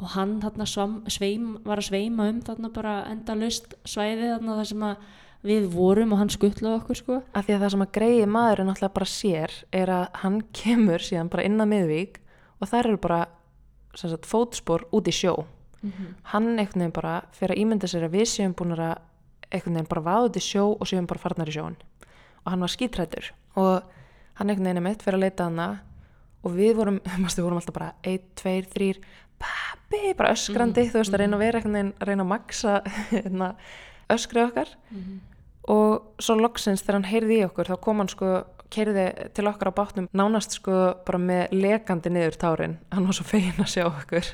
Speaker 2: Og hann þarna sveim, var að sveima um þarna bara endalaust svæði þarna þar sem að við vorum og hann skuttlaði okkur sko.
Speaker 1: Af því að það sem að greiði maðurinn náttúrulega bara sér er að hann kemur síðan bara inn að miðvík og þær eru bara sagt, fótspor út í sjó hann einhvern veginn bara fyrir að ímynda sér að við séum búin að einhvern veginn bara vaða út í sjó og séum bara farnar í sjón og hann var skítrættur. Og hann einhvern veginn er mitt fyrir að leita hana og við vorum, [LAUGHS] mástu, vorum alltaf bara 1, 2, 3, pappi bara öskrandi, þú veist að reyna að vera einhvern veginn reyna að maksa [LAUGHS] hérna, öskrið okkar. Og svo loksins þegar hann heyrði í okkur þá kom hann sko, keiriði til okkar á bátnum nánast sko bara með lekandi niður tárin, hann var svo fegin að sjá okkur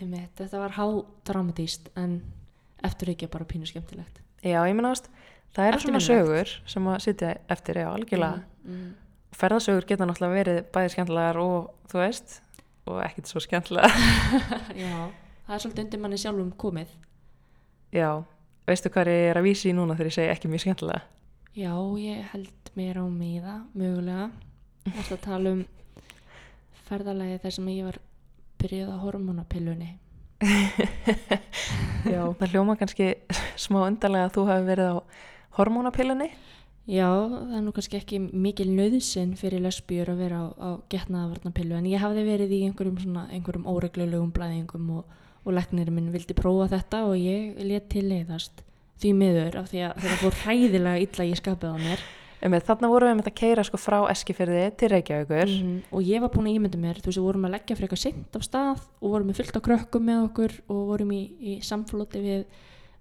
Speaker 2: Einmitt, þetta var hádramatíst en eftir ekki bara pínu skemmtilegt
Speaker 1: Já, ég menna ást, það er svona sögur sem að sitja eftir, já, algjörlega.
Speaker 2: mm, mm.
Speaker 1: Ferðasögur geta náttúrulega verið bæði skemmtilegar og, þú veist, og ekkit svo skemmtilega. [LAUGHS]
Speaker 2: Já, það er svolítið undir manni sjálfum komið
Speaker 1: já, veistu hvað ég er að vísi núna þegar ég segi ekki mjög skemmtilega?
Speaker 2: Já, ég held mér á miða mögulega að tala um ferðalagi þar sem ég var byrjuð á hormonapillunni [LAUGHS]
Speaker 1: Já, það hljóma kannski smá undarlega að þú hafi verið á hormónapillunni.
Speaker 2: Já, það er nú kannski ekki mikil nöðsinn fyrir lesbjur að vera á, á getnaðavarnapillu en ég hafði verið í einhverjum, svona, einhverjum óreglulegum blæðingum og, og leknirinn minn vildi prófa þetta og ég let til leiðast. Því miður af því að þetta fór hræðilega illa í skapið á mér
Speaker 1: Einmitt, þarna vorum við með að keira sko frá Eskifyrði til Reykjavíkur.
Speaker 2: Mhm, og ég var búin að ímynda mér þú veist, við vorum að leggja eitthvað seint af stað og vorum með fullt af krökkum með okkur og vorum í, í samflóti við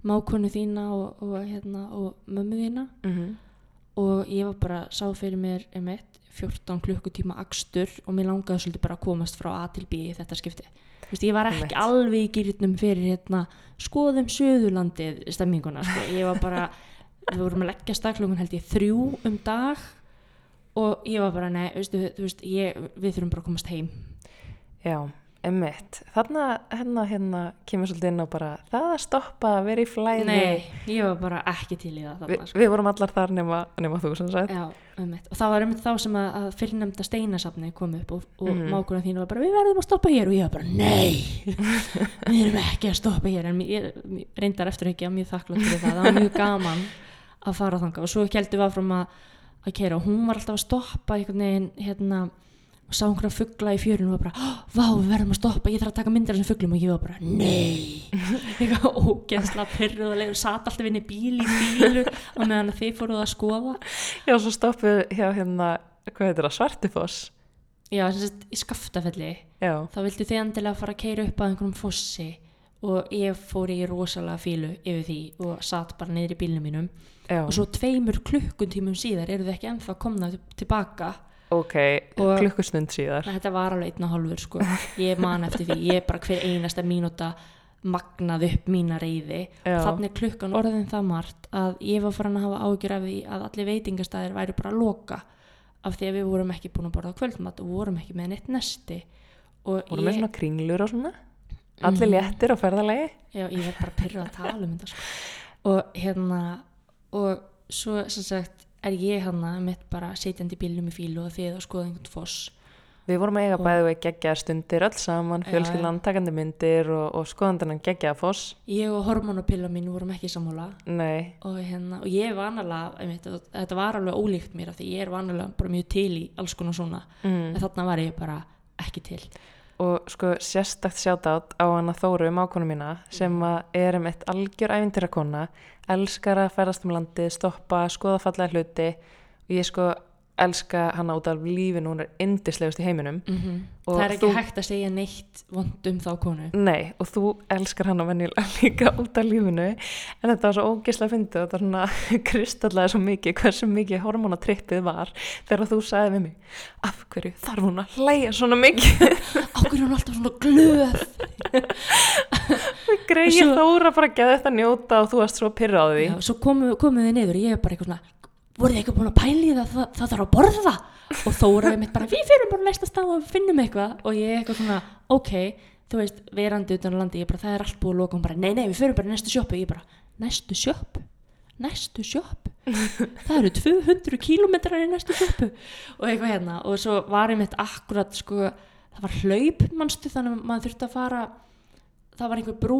Speaker 2: mákonu þína og, og, hérna, og mömmu þína
Speaker 1: Mm
Speaker 2: og ég var bara, sá fyrir mér emitt, 14 klukkutíma akstur og mér langaði svolítið bara að komast frá A til B í þetta skipti Þú veist, ég var ekki alveg í gýrnum fyrir hérna, skoðum söðurlandið stemminguna, sko. ég var bara við vorum að leggja stakklungun held ég þrjú um dag og ég var bara, nei, veistu, þú veist ég, við þurfum bara að komast heim
Speaker 1: Já, emmitt. Þarna, hérna, hérna, kemur svolítið inn á bara það að stoppa að vera í flæði.
Speaker 2: Nei, ég var bara ekki til í það
Speaker 1: Vi,
Speaker 2: þarna, sko.
Speaker 1: við vorum allar þar nema, nema þú sem sagt.
Speaker 2: Já, einmitt. og það var einmitt þá sem að, að fyrirnemda steinasafni kom upp og, og mm
Speaker 1: Mhm.
Speaker 2: mákuna þín var bara við verðum að stoppa hér og ég var bara nei [LAUGHS] við erum ekki að stoppa hér en ég, ég reyndar eftir ekki að mjög þakklátt fyrir það það var mjög gaman að fara þangað. Og svo heldum við áfram að, að keira og hún var alltaf að stoppa einhvern veginn hérna og sá einhverja fugla í fjörinu og var bara "Ó, vá við verðum að stoppa, ég þarf að taka myndir af þessum fuglum. Og ég var bara nei. [LAUGHS] Eitthvað ógeðsla pyrruðuleg og satt alltaf inn í bíl í bílu og meðan þið fóruð að skoða.
Speaker 1: Já, svo stoppuð hjá hérna, hvað heitir það, Svartifoss.
Speaker 2: Já, sem sagt, í skaftafelli
Speaker 1: Já,
Speaker 2: þá vildi þið endilega fara að keira upp að einhverjum fossi og ég fór í rosalega fílu yfir því og satt bara niður í bílnum mínum.
Speaker 1: Já,
Speaker 2: og svo tveimur klukkuntímum síðar eru þið ekki ennþá komna tilbaka.
Speaker 1: Ok,
Speaker 2: Og-
Speaker 1: klukkustund síðar.
Speaker 2: þetta var alveg einn og hálfur sko. Ég man eftir því, ég bara hver einasta mínúta magnað upp mína reyði
Speaker 1: Já.
Speaker 2: þannig er klukkan orðin það margt að ég var farin að hafa ágjur af því að allir veitingastæðir væri bara að loka af því að við vorum ekki búin að borða kvöldmatt og vorum ekki með neitt nesti. Og
Speaker 1: Voru með
Speaker 2: ég,
Speaker 1: svona kringlur og svona. Allir léttir á ferðalagi.
Speaker 2: já, ég var bara pyrruð að tala um þetta sko. og hérna og svo sem sagt er ég hérna mitt bara sitjandi í bílum í fílu og þið að skoða einhvern foss
Speaker 1: Við vorum eiga
Speaker 2: Og-
Speaker 1: bæði og geggjaðar stundir öll saman, fjölskyldan takandi myndir og, og skoðandannan geggjaða foss.
Speaker 2: ég og hormonapilla mín vorum ekki sammála og, hérna, og ég einmitt, og þetta var alveg ólíkt mér af því ég er vanalega bara mjög til í alls konar svona
Speaker 1: mm.
Speaker 2: en þarna var ég bara ekki til
Speaker 1: og sko sérstakt sjátátt á hana Þóru mákonu mína sem að er um eitt algjör æfintirakona, elskar að ferðast um landið, stoppa, skoða fallega hluti. Og ég sko elska hana út af lífinu, hún er indislegust í heiminum. Og
Speaker 2: það er ekki
Speaker 1: þú-
Speaker 2: hægt að segja neitt vond um þá konu.
Speaker 1: Nei, og þú elskar hana venjulega [LAUGHS] líka út af lífinu. En þetta var svo ógislega fyndið og þetta var svona [LAUGHS] kristallaði svo mikið hversu mikið hormonatrippið var þegar þú sagði við mig af hverju þarf hún að hlæja svona mikið? [LAUGHS]
Speaker 2: Okkur er hún alltaf svona glöð?
Speaker 1: Greið
Speaker 2: Svo-
Speaker 1: Þóra bara geði þetta njóta og þú varst svo pyrra á því.
Speaker 2: Já, svo komu, komu þið niður og ég er bara eitthvað svona voruð þið eitthvað búin að pæli það, það, það þarf að borða? Og Þóra við mitt bara við fyrir bara næsta stað og finnum eitthvað. Og ég eitthvað svona ok, þú veist, verandi utan á landi. Ég bara það er allt búið að loka. Og bara nei nei við fyrir bara næstu sjoppu. Ég bara næstu sjoppu? Næstu sjoppu? [LAUGHS] Það eru 200 kílómetrar í næstu sjoppu. Og eitthvað hérna. Og svo var ég mitt akkurat sko það var hlaup mannstu þannig að maður þurfti að fara það var einhver brú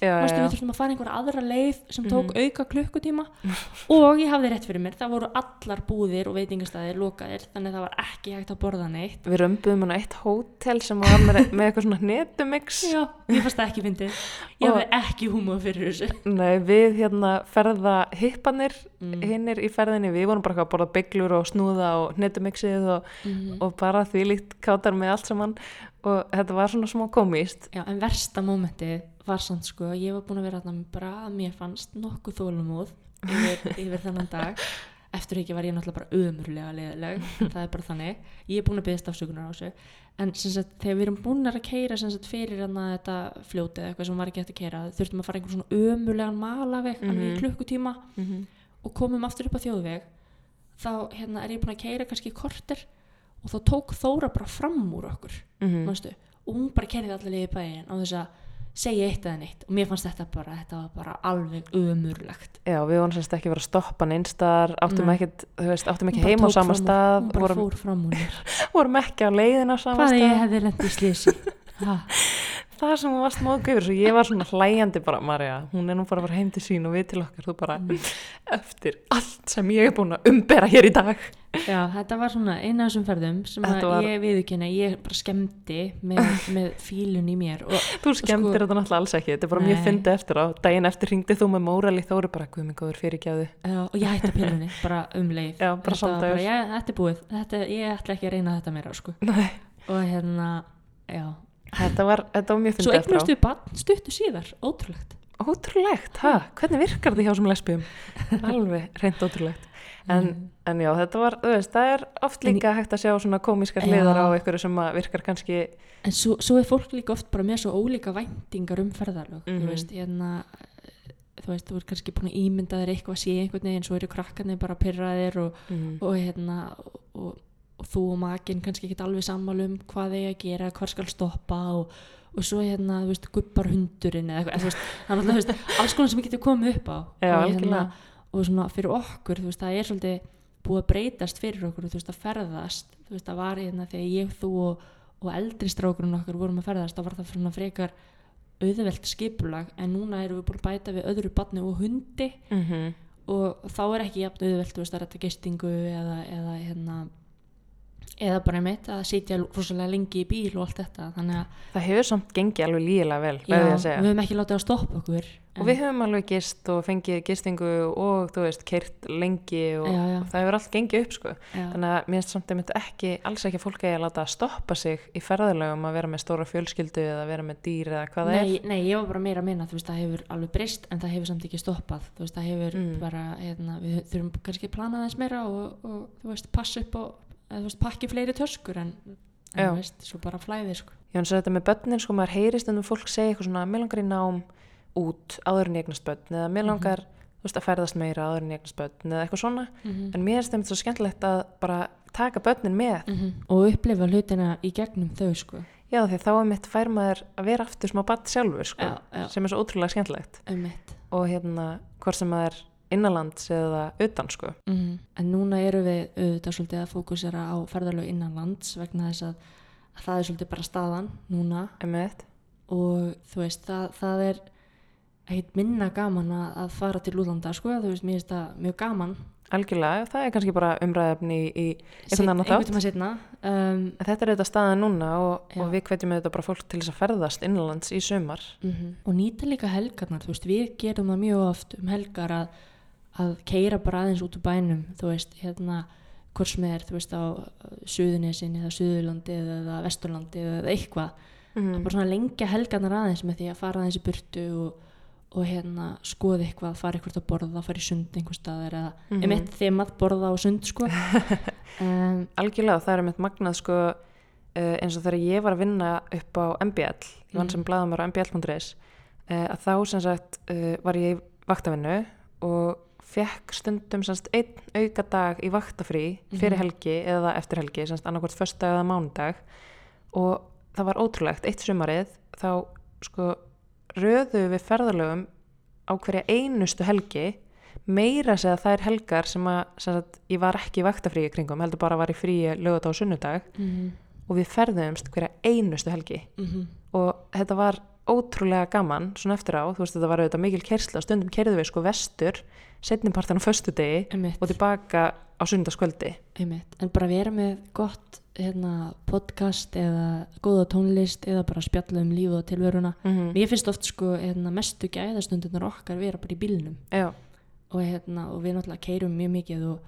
Speaker 1: já.
Speaker 2: við þurftum að fara einhver aðra leið sem tók auka klukkutíma. [LAUGHS] Og ég hafði rétt fyrir mér, það voru allar búðir og veitingastæðir lokaðir þannig að það var ekki hægt að borða neitt.
Speaker 1: Við römbuðum hana eitt hótel sem var með, [LAUGHS] með eitthvað svona netumix.
Speaker 2: Já, ég fannst það ekki fyndið. Ég hafði ekki húmóð fyrir þessu.
Speaker 1: Nei, við hérna ferða hippanir
Speaker 2: Mm.
Speaker 1: hinnir í ferðinni, við vorum bara að borða bygglur og snúða og netumixið og,
Speaker 2: Mhm.
Speaker 1: og bara því líkt kátar með allt saman og þetta var svona smá komíst
Speaker 2: Já, en versta mómentið var samt sko, ég var búin að vera þarna bara að mér fannst nokkuð þólumóð yfir, [LAUGHS] yfir þennan dag eftir ekki var ég náttúrulega bara ömurlega leðileg, það er bara þannig ég er búin að byggðast afsökunar á þessu en sagt, þegar við erum búin að keira sagt, fyrir þetta fljótið eitthvað sem var ekki hægt að keira þurftum að fara einhvern svona ömurlegan malaveg mm
Speaker 1: Mhm.
Speaker 2: í klukkutíma
Speaker 1: mm -hmm.
Speaker 2: og komum aftur upp á þjóðveg þá hérna, er ég búin að keira kannski korter og þá tók Þóra bara fram úr okkur
Speaker 1: Mhm.
Speaker 2: manstu, og hún bara kerði allir liðið bæinn á þess að segja eitt eða neitt og mér fannst þetta bara, þetta var bara alveg umurlegt
Speaker 1: Já, við vorum semst ekki verið að stoppa neinstar, áttum
Speaker 2: Nei.
Speaker 1: áttum ekki heima á sama stað,
Speaker 2: hún bara
Speaker 1: vorum,
Speaker 2: fór fram úr [LAUGHS]
Speaker 1: vorum ekki á leiðin á sama
Speaker 2: hvað
Speaker 1: stað.
Speaker 2: ég hefði lent í slísi [LAUGHS]
Speaker 1: Það sem hún varst móðg yfir, svo ég var svona hlæjandi bara, Marja, hún er nú bara að fara heim til sín og við til okkar, þú bara,
Speaker 2: Mm.
Speaker 1: eftir allt sem ég er búin að umbera hér í dag.
Speaker 2: já, þetta var svona eina af þessum ferðum sem að
Speaker 1: var-
Speaker 2: ég viðurkenna, ég bara skemmti með, [LAUGHS] með fílun í mér og
Speaker 1: Þú skemmtir
Speaker 2: Sko-
Speaker 1: þetta náttúrulega alls ekki, þetta er bara mjög
Speaker 2: Nei.
Speaker 1: fyndið eftir á, daginn eftir ringdi þú með mórali þóru bara, guð mig góður fyrirgjáðu.
Speaker 2: Já, og ég hætti pillunni, [LAUGHS] bara um leið
Speaker 1: Já, bara
Speaker 2: var já, þetta er búið, þetta, ég ætla ekki að reyna þetta meira sko.
Speaker 1: Nei.
Speaker 2: og hérna, já
Speaker 1: Þetta var, þetta var mjög
Speaker 2: svo
Speaker 1: fyndið
Speaker 2: eignustu við barn stuttu síðar, ótrúlegt
Speaker 1: Ótrúlegt, ha, hvernig virkar þið hjá sem lesbíum? [LAUGHS] Alveg, reynd ótrúlegt. En,
Speaker 2: Mm.
Speaker 1: en já, þetta var, þú veist, það er oft
Speaker 2: En-
Speaker 1: líka hægt að sjá svona komískar hliðar á einhverju sem að virkar kannski,
Speaker 2: En svo, svo er fólk líka oft bara með svo ólíka væntingar um ferðarlög,
Speaker 1: Mhm.
Speaker 2: þú veist, hérna, þú veist, þú er kannski búin að ímynda þér eitthvað að sé einhvern veginn, svo eru krakkarnir bara pyrraðir og,
Speaker 1: mm,
Speaker 2: og hérna, og, og, og þú og makinn kannski ekki alveg sammála um hvað þeir að gera, hvar skal stoppa og, og svo hérna, þú veist, gubbar hundurinn eða þú veist, er náttúrulega, þú veist, alls konar sem getur komið upp á.
Speaker 1: Já,
Speaker 2: og,
Speaker 1: algjörlega.
Speaker 2: og svona fyrir okkur, þú veist, það er svolítið búið að breytast fyrir okkur, þú veist, að ferðast, þú veist, það var hérna þegar ég, þú og, og eldri strákurinn okkar vorum að ferðast, þá var það svona frekar auðvelt skipulag, en núna erum við búin að bæta við öðru barni og hundi.
Speaker 1: Mm
Speaker 2: og þá er ekki jafn auðvelt, þú veist, að rætta gistingu eða, eða hérna eða bara mitt að sitja rosalega lengi í bíl og allt þetta að
Speaker 1: það hefur samt gengið alveg lígilega vel,
Speaker 2: já,
Speaker 1: ég að
Speaker 2: við höfum ekki látið að stoppa okkur
Speaker 1: Og við höfum alveg gist og fengið gistingu og, þú veist, keirt lengi og,
Speaker 2: Já, já.
Speaker 1: og það hefur allt gengið upp, sko. Þannig að mér finnst samt einmitt ekki, alls ekki að fólk að láta stoppa sig í ferðalögum að vera með stóra fjölskyldu eða vera með dýr eða hvað það
Speaker 2: nei, nei, ég var bara meira að minna þú veist, það hefur alveg breyst en það hefur samt ekki stoppað veist, það hefur
Speaker 1: Mm.
Speaker 2: bara hérna, við þurfum kannski að plana þess meira og, og þú veist, passa upp og eða, þú veist, pakki fleiri töskur en, en þú veist, svo bara flæði sko.
Speaker 1: Já, en svo þetta með börnin, sko, maður heyrist en fólk segja eitthvað svona, mér langar í nám út áður en ég eignast börn eða
Speaker 2: Mhm.
Speaker 1: mér langar, þú veist, að ferðast meira áður en ég eignast börn eða eitthvað svona.
Speaker 2: mm
Speaker 1: En mér finnst þetta svo skemmtilegt að bara taka börnin með.
Speaker 2: og upplifa hlutina í gegnum þau sko.
Speaker 1: Já, því þá er mitt fær maður að vera aftur smá barn sjálfur, sko,
Speaker 2: Já, já.
Speaker 1: sem er svo ótrúlega skemmtilegt.
Speaker 2: um
Speaker 1: Og hérna, hvort sem maður innanlands eða utan sko.
Speaker 2: Mm. En núna eru við auðvitað svolítið að fókusera á ferðalög innan lands vegna þess að, að það er svolítið bara staðan núna
Speaker 1: Einmitt.
Speaker 2: og þú veist, það, það er ekkert minna gaman að, að fara til útlanda, sko, þú veist, mér finnst það mjög gaman
Speaker 1: Algjörlega, það er kannski bara umræðefni í, í einhvern annan
Speaker 2: einhvern
Speaker 1: þátt.
Speaker 2: tíma setna um,
Speaker 1: Þetta er þetta staðan núna og, og við hvetjum þetta bara fólk til þess að ferðast innanlands í sumar.
Speaker 2: mm og nýta líka helgarnar, þú veist, við gerum það mjög oft um helgar að, að keira bara aðeins út úr bænum, þú veist, hérna hvort sem er, þú veist, á Suðunesin eða Suðurlandi eða Vesturlandi eða eitthvað,
Speaker 1: Mm.
Speaker 2: bara svona lengja helgarnar aðeins með því að fara aðeins í burtu og, og hérna skoða eitthvað, fara eitthvað að borða, fara í sund einhver staðar eða mm. -hmm. einmitt þemað borða og sund sko [LAUGHS] um,
Speaker 1: Algjörlega, það er mitt magnað sko uh, eins og þegar ég var að vinna upp á MBL, ég vann
Speaker 2: Mhm.
Speaker 1: sem blaðamör á mbl.is uh, að þá sem sagt uh, var ég vaktavinnu og fekk stundum sem sagt einn auka dag í vaktafrí fyrir
Speaker 2: Mhm.
Speaker 1: helgi eða eftir helgi, sem sagt annarkvort föstudag eða mánudag. Og það var ótrúlegt, eitt sumarið þá sko röðu við ferðalögum á hverja einustu helgi meira segja þær helgar sem að sem sagt, ég var ekki í vaktafríi kringum heldur bara var í fríi lögadag og sunnudag.
Speaker 2: Mm
Speaker 1: og við ferðumst hverja einustu helgi.
Speaker 2: -hmm.
Speaker 1: og þetta var ótrúlega gaman svona eftir á, þú veist þetta var auðvitað mikil kersla stundum kerðu við sko vestur setnipartan á föstudegi
Speaker 2: einmitt,
Speaker 1: og tilbaka á sunnudagskvöldi.
Speaker 2: Einmitt. En bara vera með gott hérna, podcast eða góða tónlist eða bara spjalla um lífu og tilveruna.
Speaker 1: Mm
Speaker 2: mér finnst oft sko hérna, mestu gæðastundunar okkar vera bara í bílnum.
Speaker 1: Já,
Speaker 2: og, hérna, og við náttúrulega keirum mjög mikið og,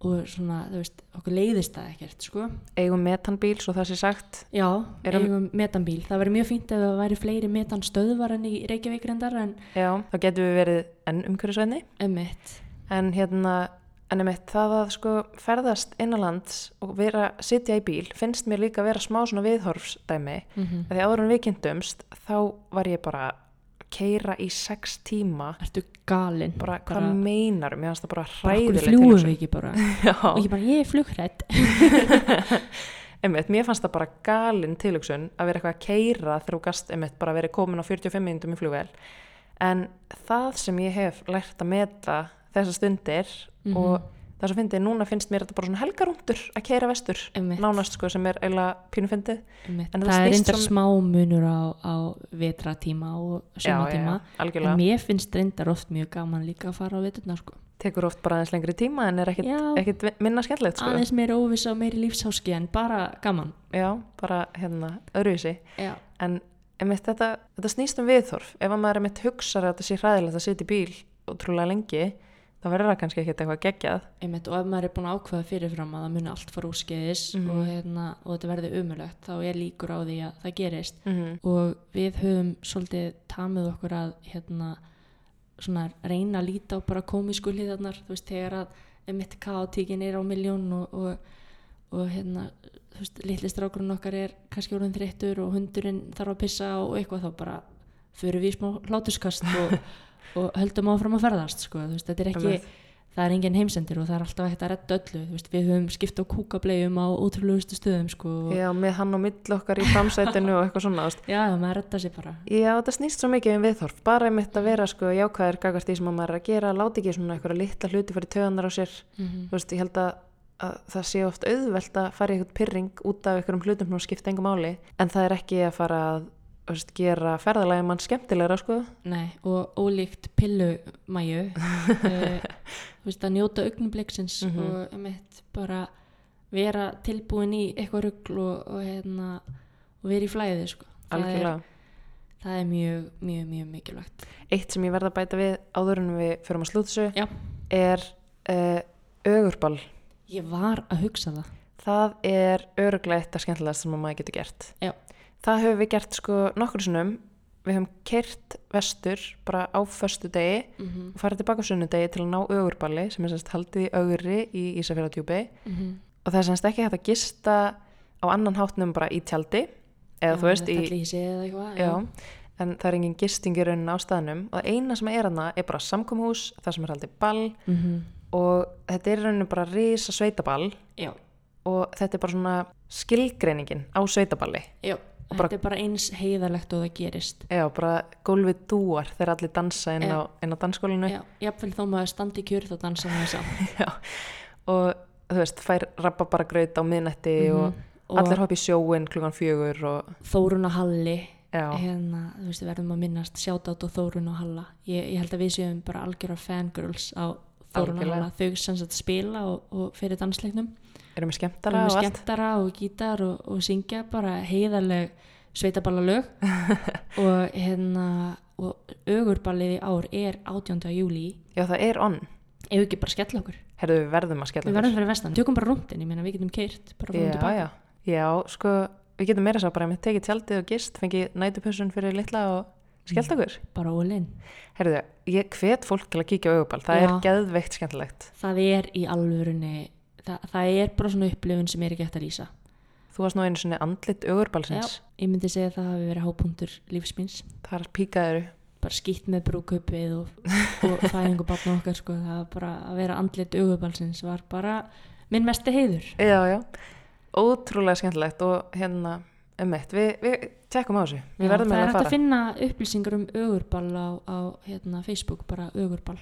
Speaker 2: og svona, þú veist, okkur leiðist það ekkert sko
Speaker 1: eigum metanbíl svo það sé sagt
Speaker 2: Já,
Speaker 1: Erum-
Speaker 2: eigum metanbíl. Það væri mjög fínt ef það væri fleiri metanstöðvar en í Reykjavík reyndar en
Speaker 1: Já, þá getum við verið enn umhverfisvæðni
Speaker 2: emitt.
Speaker 1: en hérna en einmitt það að sko ferðast innanlands og vera, sitja í bíl finnst mér líka að vera smá svona viðhorfsdæmi
Speaker 2: Mm -hmm.
Speaker 1: því áður en við kynntumst þá var ég bara keira í sex tíma
Speaker 2: Ertu galinn?
Speaker 1: bara, hvað
Speaker 2: Bara-
Speaker 1: meinar, mér finnst það bara
Speaker 2: Bara okkur
Speaker 1: hræðileg
Speaker 2: fljúum við ekki bara. Og [LAUGHS] ég bara, ég er flugrætt. [LAUGHS]
Speaker 1: einmitt, mér fannst það bara galin tilugsun að vera eitthvað að keira þegar þú gast einmitt bara verið komin á 45 minnum í flugvel en það sem ég hef lært að meta þessar stundir
Speaker 2: Mhm.
Speaker 1: og það sem fyndið, núna finnst mér þetta bara svona helgarúndur að keira vestur
Speaker 2: Einmitt.
Speaker 1: nánast sko sem er eiginlega pínu fyndið það
Speaker 2: Það er reyndar
Speaker 1: svona-
Speaker 2: smá munur á, á vetratíma og sumatíma. En mér finnst reyndar oft mjög gaman líka að fara á veturna sko.
Speaker 1: tekur oft bara aðeins lengri tíma en er ekkit, ekkit minna skemmtilegt sko.
Speaker 2: Aðeins meiri óvisa og meiri lífsháski en bara gaman.
Speaker 1: já, bara hérna öðruvísi
Speaker 2: Já.
Speaker 1: en einmitt, þetta, þetta snýst um viðhorf ef að maður einmitt hugsar að þetta sé hræðilegt að sitja í bíl ótrúlega lengi þá verður það kannski ekkit eitthvað geggjað.
Speaker 2: Einmitt, og ef maður er búin að ákveða fyrirfram að það muni allt fara úrskeiðis
Speaker 1: Mhm.
Speaker 2: og, hérna, og þetta verði umulegt þá er líkur á því að það gerist.
Speaker 1: Mm
Speaker 2: og við höfum svolítið tamið okkur að hérna, svona, reyna að líta á bara komísku hliðarnar þú veist, þegar að emitt kaotíkin er á miljón og, og, og hérna, þú veist, litli strákurinn okkar er kannski orðin þreyttur og hundurinn þarf að pissa og eitthvað þá bara förum við smá hlátuskast og, [LAUGHS] og höldum áfram að ferðast sko, veist, þetta er ekki
Speaker 1: Einmitt.
Speaker 2: það er engin heimsendir og það er alltaf hægt að redda öllu. Veist, við höfum skipt á kúkableium á ótrúlegustu stöðum sko, og,
Speaker 1: já, með hann á mill okkar í framsætinu og eitthvað svona
Speaker 2: já, maður redda sér bara.
Speaker 1: Já, þetta snýst svo mikið um viðhorf. Bara einmitt að vera sko jákvæður gagast því sem að maður er að gera. Láti ekki svona eitthvað litla hluti fyrir töðanar á sér.
Speaker 2: Mm
Speaker 1: þú veist, ég held að, að það sé oft auðvelt að fara í eitthvað pyrring út af einhverjum hlutum og skipta engum máli. En það er ekki að fara að veist, gera ferðalagi mann skemmtilegra sko
Speaker 2: Nei, og ólíkt pillumæju [LAUGHS] uh, að njóta augnubliksins
Speaker 1: Mhm.
Speaker 2: og emitt bara vera tilbúin í eitthvað rugl og, og, hérna, og vera í flæði sko. það, er, það er mjög, mjög, mjög mikilvægt
Speaker 1: eitt sem ég verð að bæta við áður en við förum að
Speaker 2: Já.
Speaker 1: er uh, ögurball
Speaker 2: Ég var að hugsa það
Speaker 1: það er öruglega eitt af skemmtilegast sem að maður getur gert
Speaker 2: Já.
Speaker 1: Það höfum við gert sko nokkur sinnum. Við höfum kert vestur bara á föstu degi
Speaker 2: mm -hmm.
Speaker 1: og farið tilbaka á sunnudegi til að ná ögurballi sem er semst haldið í ögri í Ísafjörðardjúpi og það er semst ekki hægt að gista á annan hátnum bara í tjaldi eða þú veist í,
Speaker 2: eitthvað
Speaker 1: já, en það er engin gisting í raunin á staðnum. Og eina sem er hana er bara samkomhús, það sem er haldið ball.
Speaker 2: Mm -hmm.
Speaker 1: og þetta er raunin bara risa sveitaball
Speaker 2: já,
Speaker 1: og þetta er bara svona skilgreiningin á sveitaballi
Speaker 2: já,
Speaker 1: bara-
Speaker 2: þetta er bara eins heiðalegt og það gerist.
Speaker 1: Já, bara gólfið dúar þegar allir dansa inn á, inn á dansskólinu
Speaker 2: Já, jafnvel þó maður standi í kjör þá dansa maður saman [LAUGHS]
Speaker 1: og þú veist, fær rabba bara graut á miðnætti og
Speaker 2: og
Speaker 1: allir hoppa í sjóin klukkan fjögur og
Speaker 2: Þórun og Halli
Speaker 1: já,
Speaker 2: hérna, þú veist, við verðum að minnast sjátátt og Þórun og Halla. Ég, ég held að við séum bara algjöra fangirls á Þórun og
Speaker 1: Algjörlega.
Speaker 2: Halla. Þau sem sagt spila og, og fyrir dansleiknum
Speaker 1: erum við skemmtara
Speaker 2: með
Speaker 1: og allt
Speaker 2: skemmtara og gítar og, og syngja bara heiðarleg sveitaballalög. [LAUGHS] Og hérna og ögurballið í ár er 18. júli
Speaker 1: Já, það er on.
Speaker 2: Ef við ekki bara skella okkur?
Speaker 1: Herðu, við verðum að skella
Speaker 2: við verðum fyrir vestan, tökum bara rúndin, ég meina við getum keirt bara frá
Speaker 1: já,
Speaker 2: tilbaka.
Speaker 1: já, já, sko við getum meira sá bara að tekið tjaldið og gist fengið nætupössun fyrir litla og skellt okkur.
Speaker 2: bara in.
Speaker 1: Herðu, ég hvet fólk til að kíkja á auguball það
Speaker 2: Já.
Speaker 1: er geðveikt skemmtilegt.
Speaker 2: Það er í alvörunni það, það er bara svona upplifun sem er ekki eftir að lýsa.
Speaker 1: Þú varst nú einu svona andlit auguballsins
Speaker 2: ég myndi segja að það hafi verið hápunktur lífsmins
Speaker 1: þar píkaður
Speaker 2: bara skýtt með brúköpið og, og [LAUGHS] fæðingu barna okkar sko. það var bara að vera andlit augubalsins var bara minn mesti heiður.
Speaker 1: Já, já, ótrúlega skemmtilegt og hérna, um eitt, við, við tekkum á þessu, við
Speaker 2: Já,
Speaker 1: verðum
Speaker 2: það
Speaker 1: með
Speaker 2: er
Speaker 1: að
Speaker 2: hægt að
Speaker 1: fara,
Speaker 2: finna upplýsingar um augurball á, á hérna, Facebook, bara augurball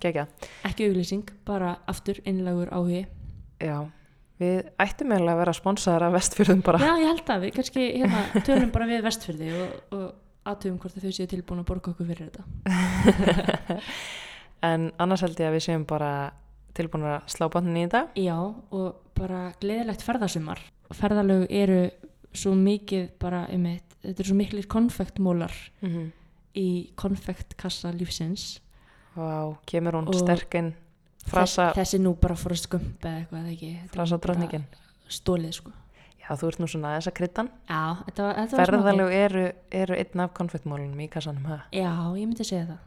Speaker 1: gegja,
Speaker 2: ekki auglýsing, bara aftur innlegur áhugi
Speaker 1: já, við ættum eiginlega að vera sponsaðar af vestfjörðum bara,
Speaker 2: já, ég held að við kannski hérna, tölum bara við vestfyrði og, og aðtöfum hvort að þau séu tilbúin að borga okkur fyrir þetta. [LAUGHS]
Speaker 1: En annars held ég að við séum bara tilbúin að slá botnin í þetta,
Speaker 2: já, og bara gleðilegt ferðasumar. Ferðalög eru svo mikið bara um eitt, þetta eru svo miklir konfektmólar
Speaker 1: mm -hmm.
Speaker 2: í konfektkassa lífsins.
Speaker 1: Vá, kemur hún
Speaker 2: Og-
Speaker 1: sterk inn, frasa,
Speaker 2: Þess, þessi nú bara fór að skumpa eða eitthvað ekki?
Speaker 1: Frasa drottningin.
Speaker 2: stólið sko.
Speaker 1: Já, þú ert nú svona þessa kryddan,
Speaker 2: já, þetta var, þetta var
Speaker 1: ferðalög eru, eru einn af konfettmálunum í kassanum, ha?
Speaker 2: já, ég myndi segja það.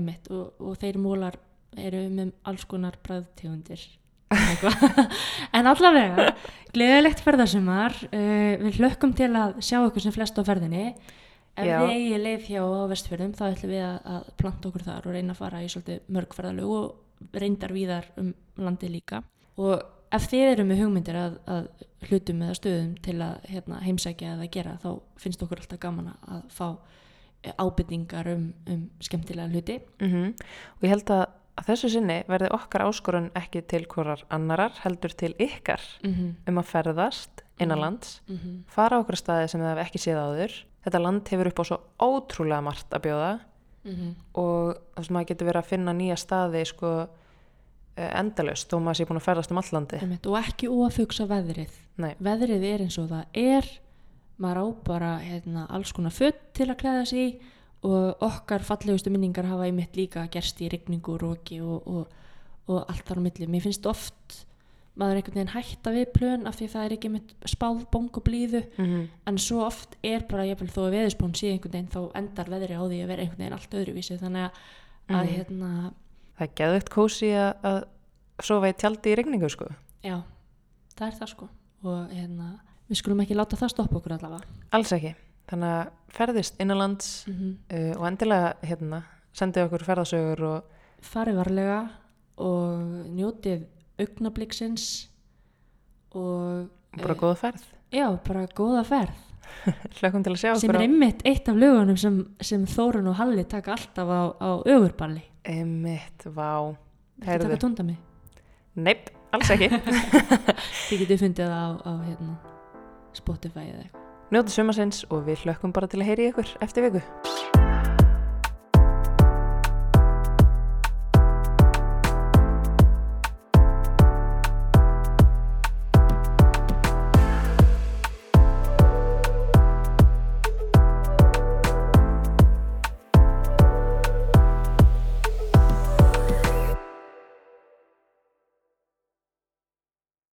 Speaker 2: Einmitt, og, og þeir mólar eru með alls konar bræðtegundir [LAUGHS] en allavega gleðilegt ferðasumar. Uh, við hlökkum til að sjá ykkur sem flest á ferðinni. Ef
Speaker 1: Já.
Speaker 2: við eigið leið hjá á vestfjörðum þá ætlum við að, planta okkur þar og reyna að fara í svolítið mörg ferðalög og reyndar víðar um landið líka og ef þið eru með hugmyndir að, að hlutum eða stöðum til að hérna, heimsækja eða gera þá finnst okkur alltaf gaman að fá eh, ábyrningar um, um skemmtilega hluti
Speaker 1: Mm Og ég held að, þessu sinni verði okkar áskorun ekki til hvorar annarar, heldur til ykkar
Speaker 2: mm -hmm.
Speaker 1: um að ferðast innanlands,
Speaker 2: Mm -hmm.
Speaker 1: fara okkur staði sem þið hef ekki séð áður. Þetta land hefur upp á svo ótrúlega margt að bjóða
Speaker 2: Mhm.
Speaker 1: og þess að maður getur verið að finna nýja staði sko eh, endalaust þó maður sé búin að ferðast um allandi.
Speaker 2: Einmitt, og ekki óafugsa veðrið
Speaker 1: Nei,
Speaker 2: veðrið er eins og það er maður á bara hérna, alls konar fött til að klæða sig í og okkar fallegustu minningar hafa einmitt líka gerst í rigningu, róki og, og, og allt þar á milli mér finnst oft maður er einhvern veginn hætta við plön af því það er ekki einmitt spáð bóng og blíðu
Speaker 1: mm
Speaker 2: en svo oft er bara jafnvel þó að veðurspón sé einhvern veginn þá endar veðri á því að vera einhvern veginn allt öðruvísi þannig að, að
Speaker 1: Mhm.
Speaker 2: hérna,
Speaker 1: það er geðveikt kósi að, að sofa í tjaldi í regningu sko.
Speaker 2: já, það er það sko og hérna, við skulum ekki láta það stoppa okkur allavega
Speaker 1: Alls ekki. Þannig að ferðist innanlands
Speaker 2: mm -hmm.
Speaker 1: uh, og endilega hérna, sendið okkur ferðasögur og
Speaker 2: farið varlega og njótið augnabliksins og
Speaker 1: bara
Speaker 2: eh,
Speaker 1: góða ferð.
Speaker 2: já, bara góða ferð [LAUGHS]
Speaker 1: Hlökkum til að sjá
Speaker 2: sem er einmitt eitt af lögunum sem, sem Þórun og Halli taka alltaf á, á ögurballi
Speaker 1: Emmitt, vá.
Speaker 2: Þetta
Speaker 1: Heyrðu.
Speaker 2: taka tónda mig
Speaker 1: Neip, alls ekki. [LAUGHS]
Speaker 2: Þið getið fundið á, á hérna, Spotify eða eitthvað
Speaker 1: Njótið sumarsins og við hlökkum bara til að heyri ykkur eftir viku.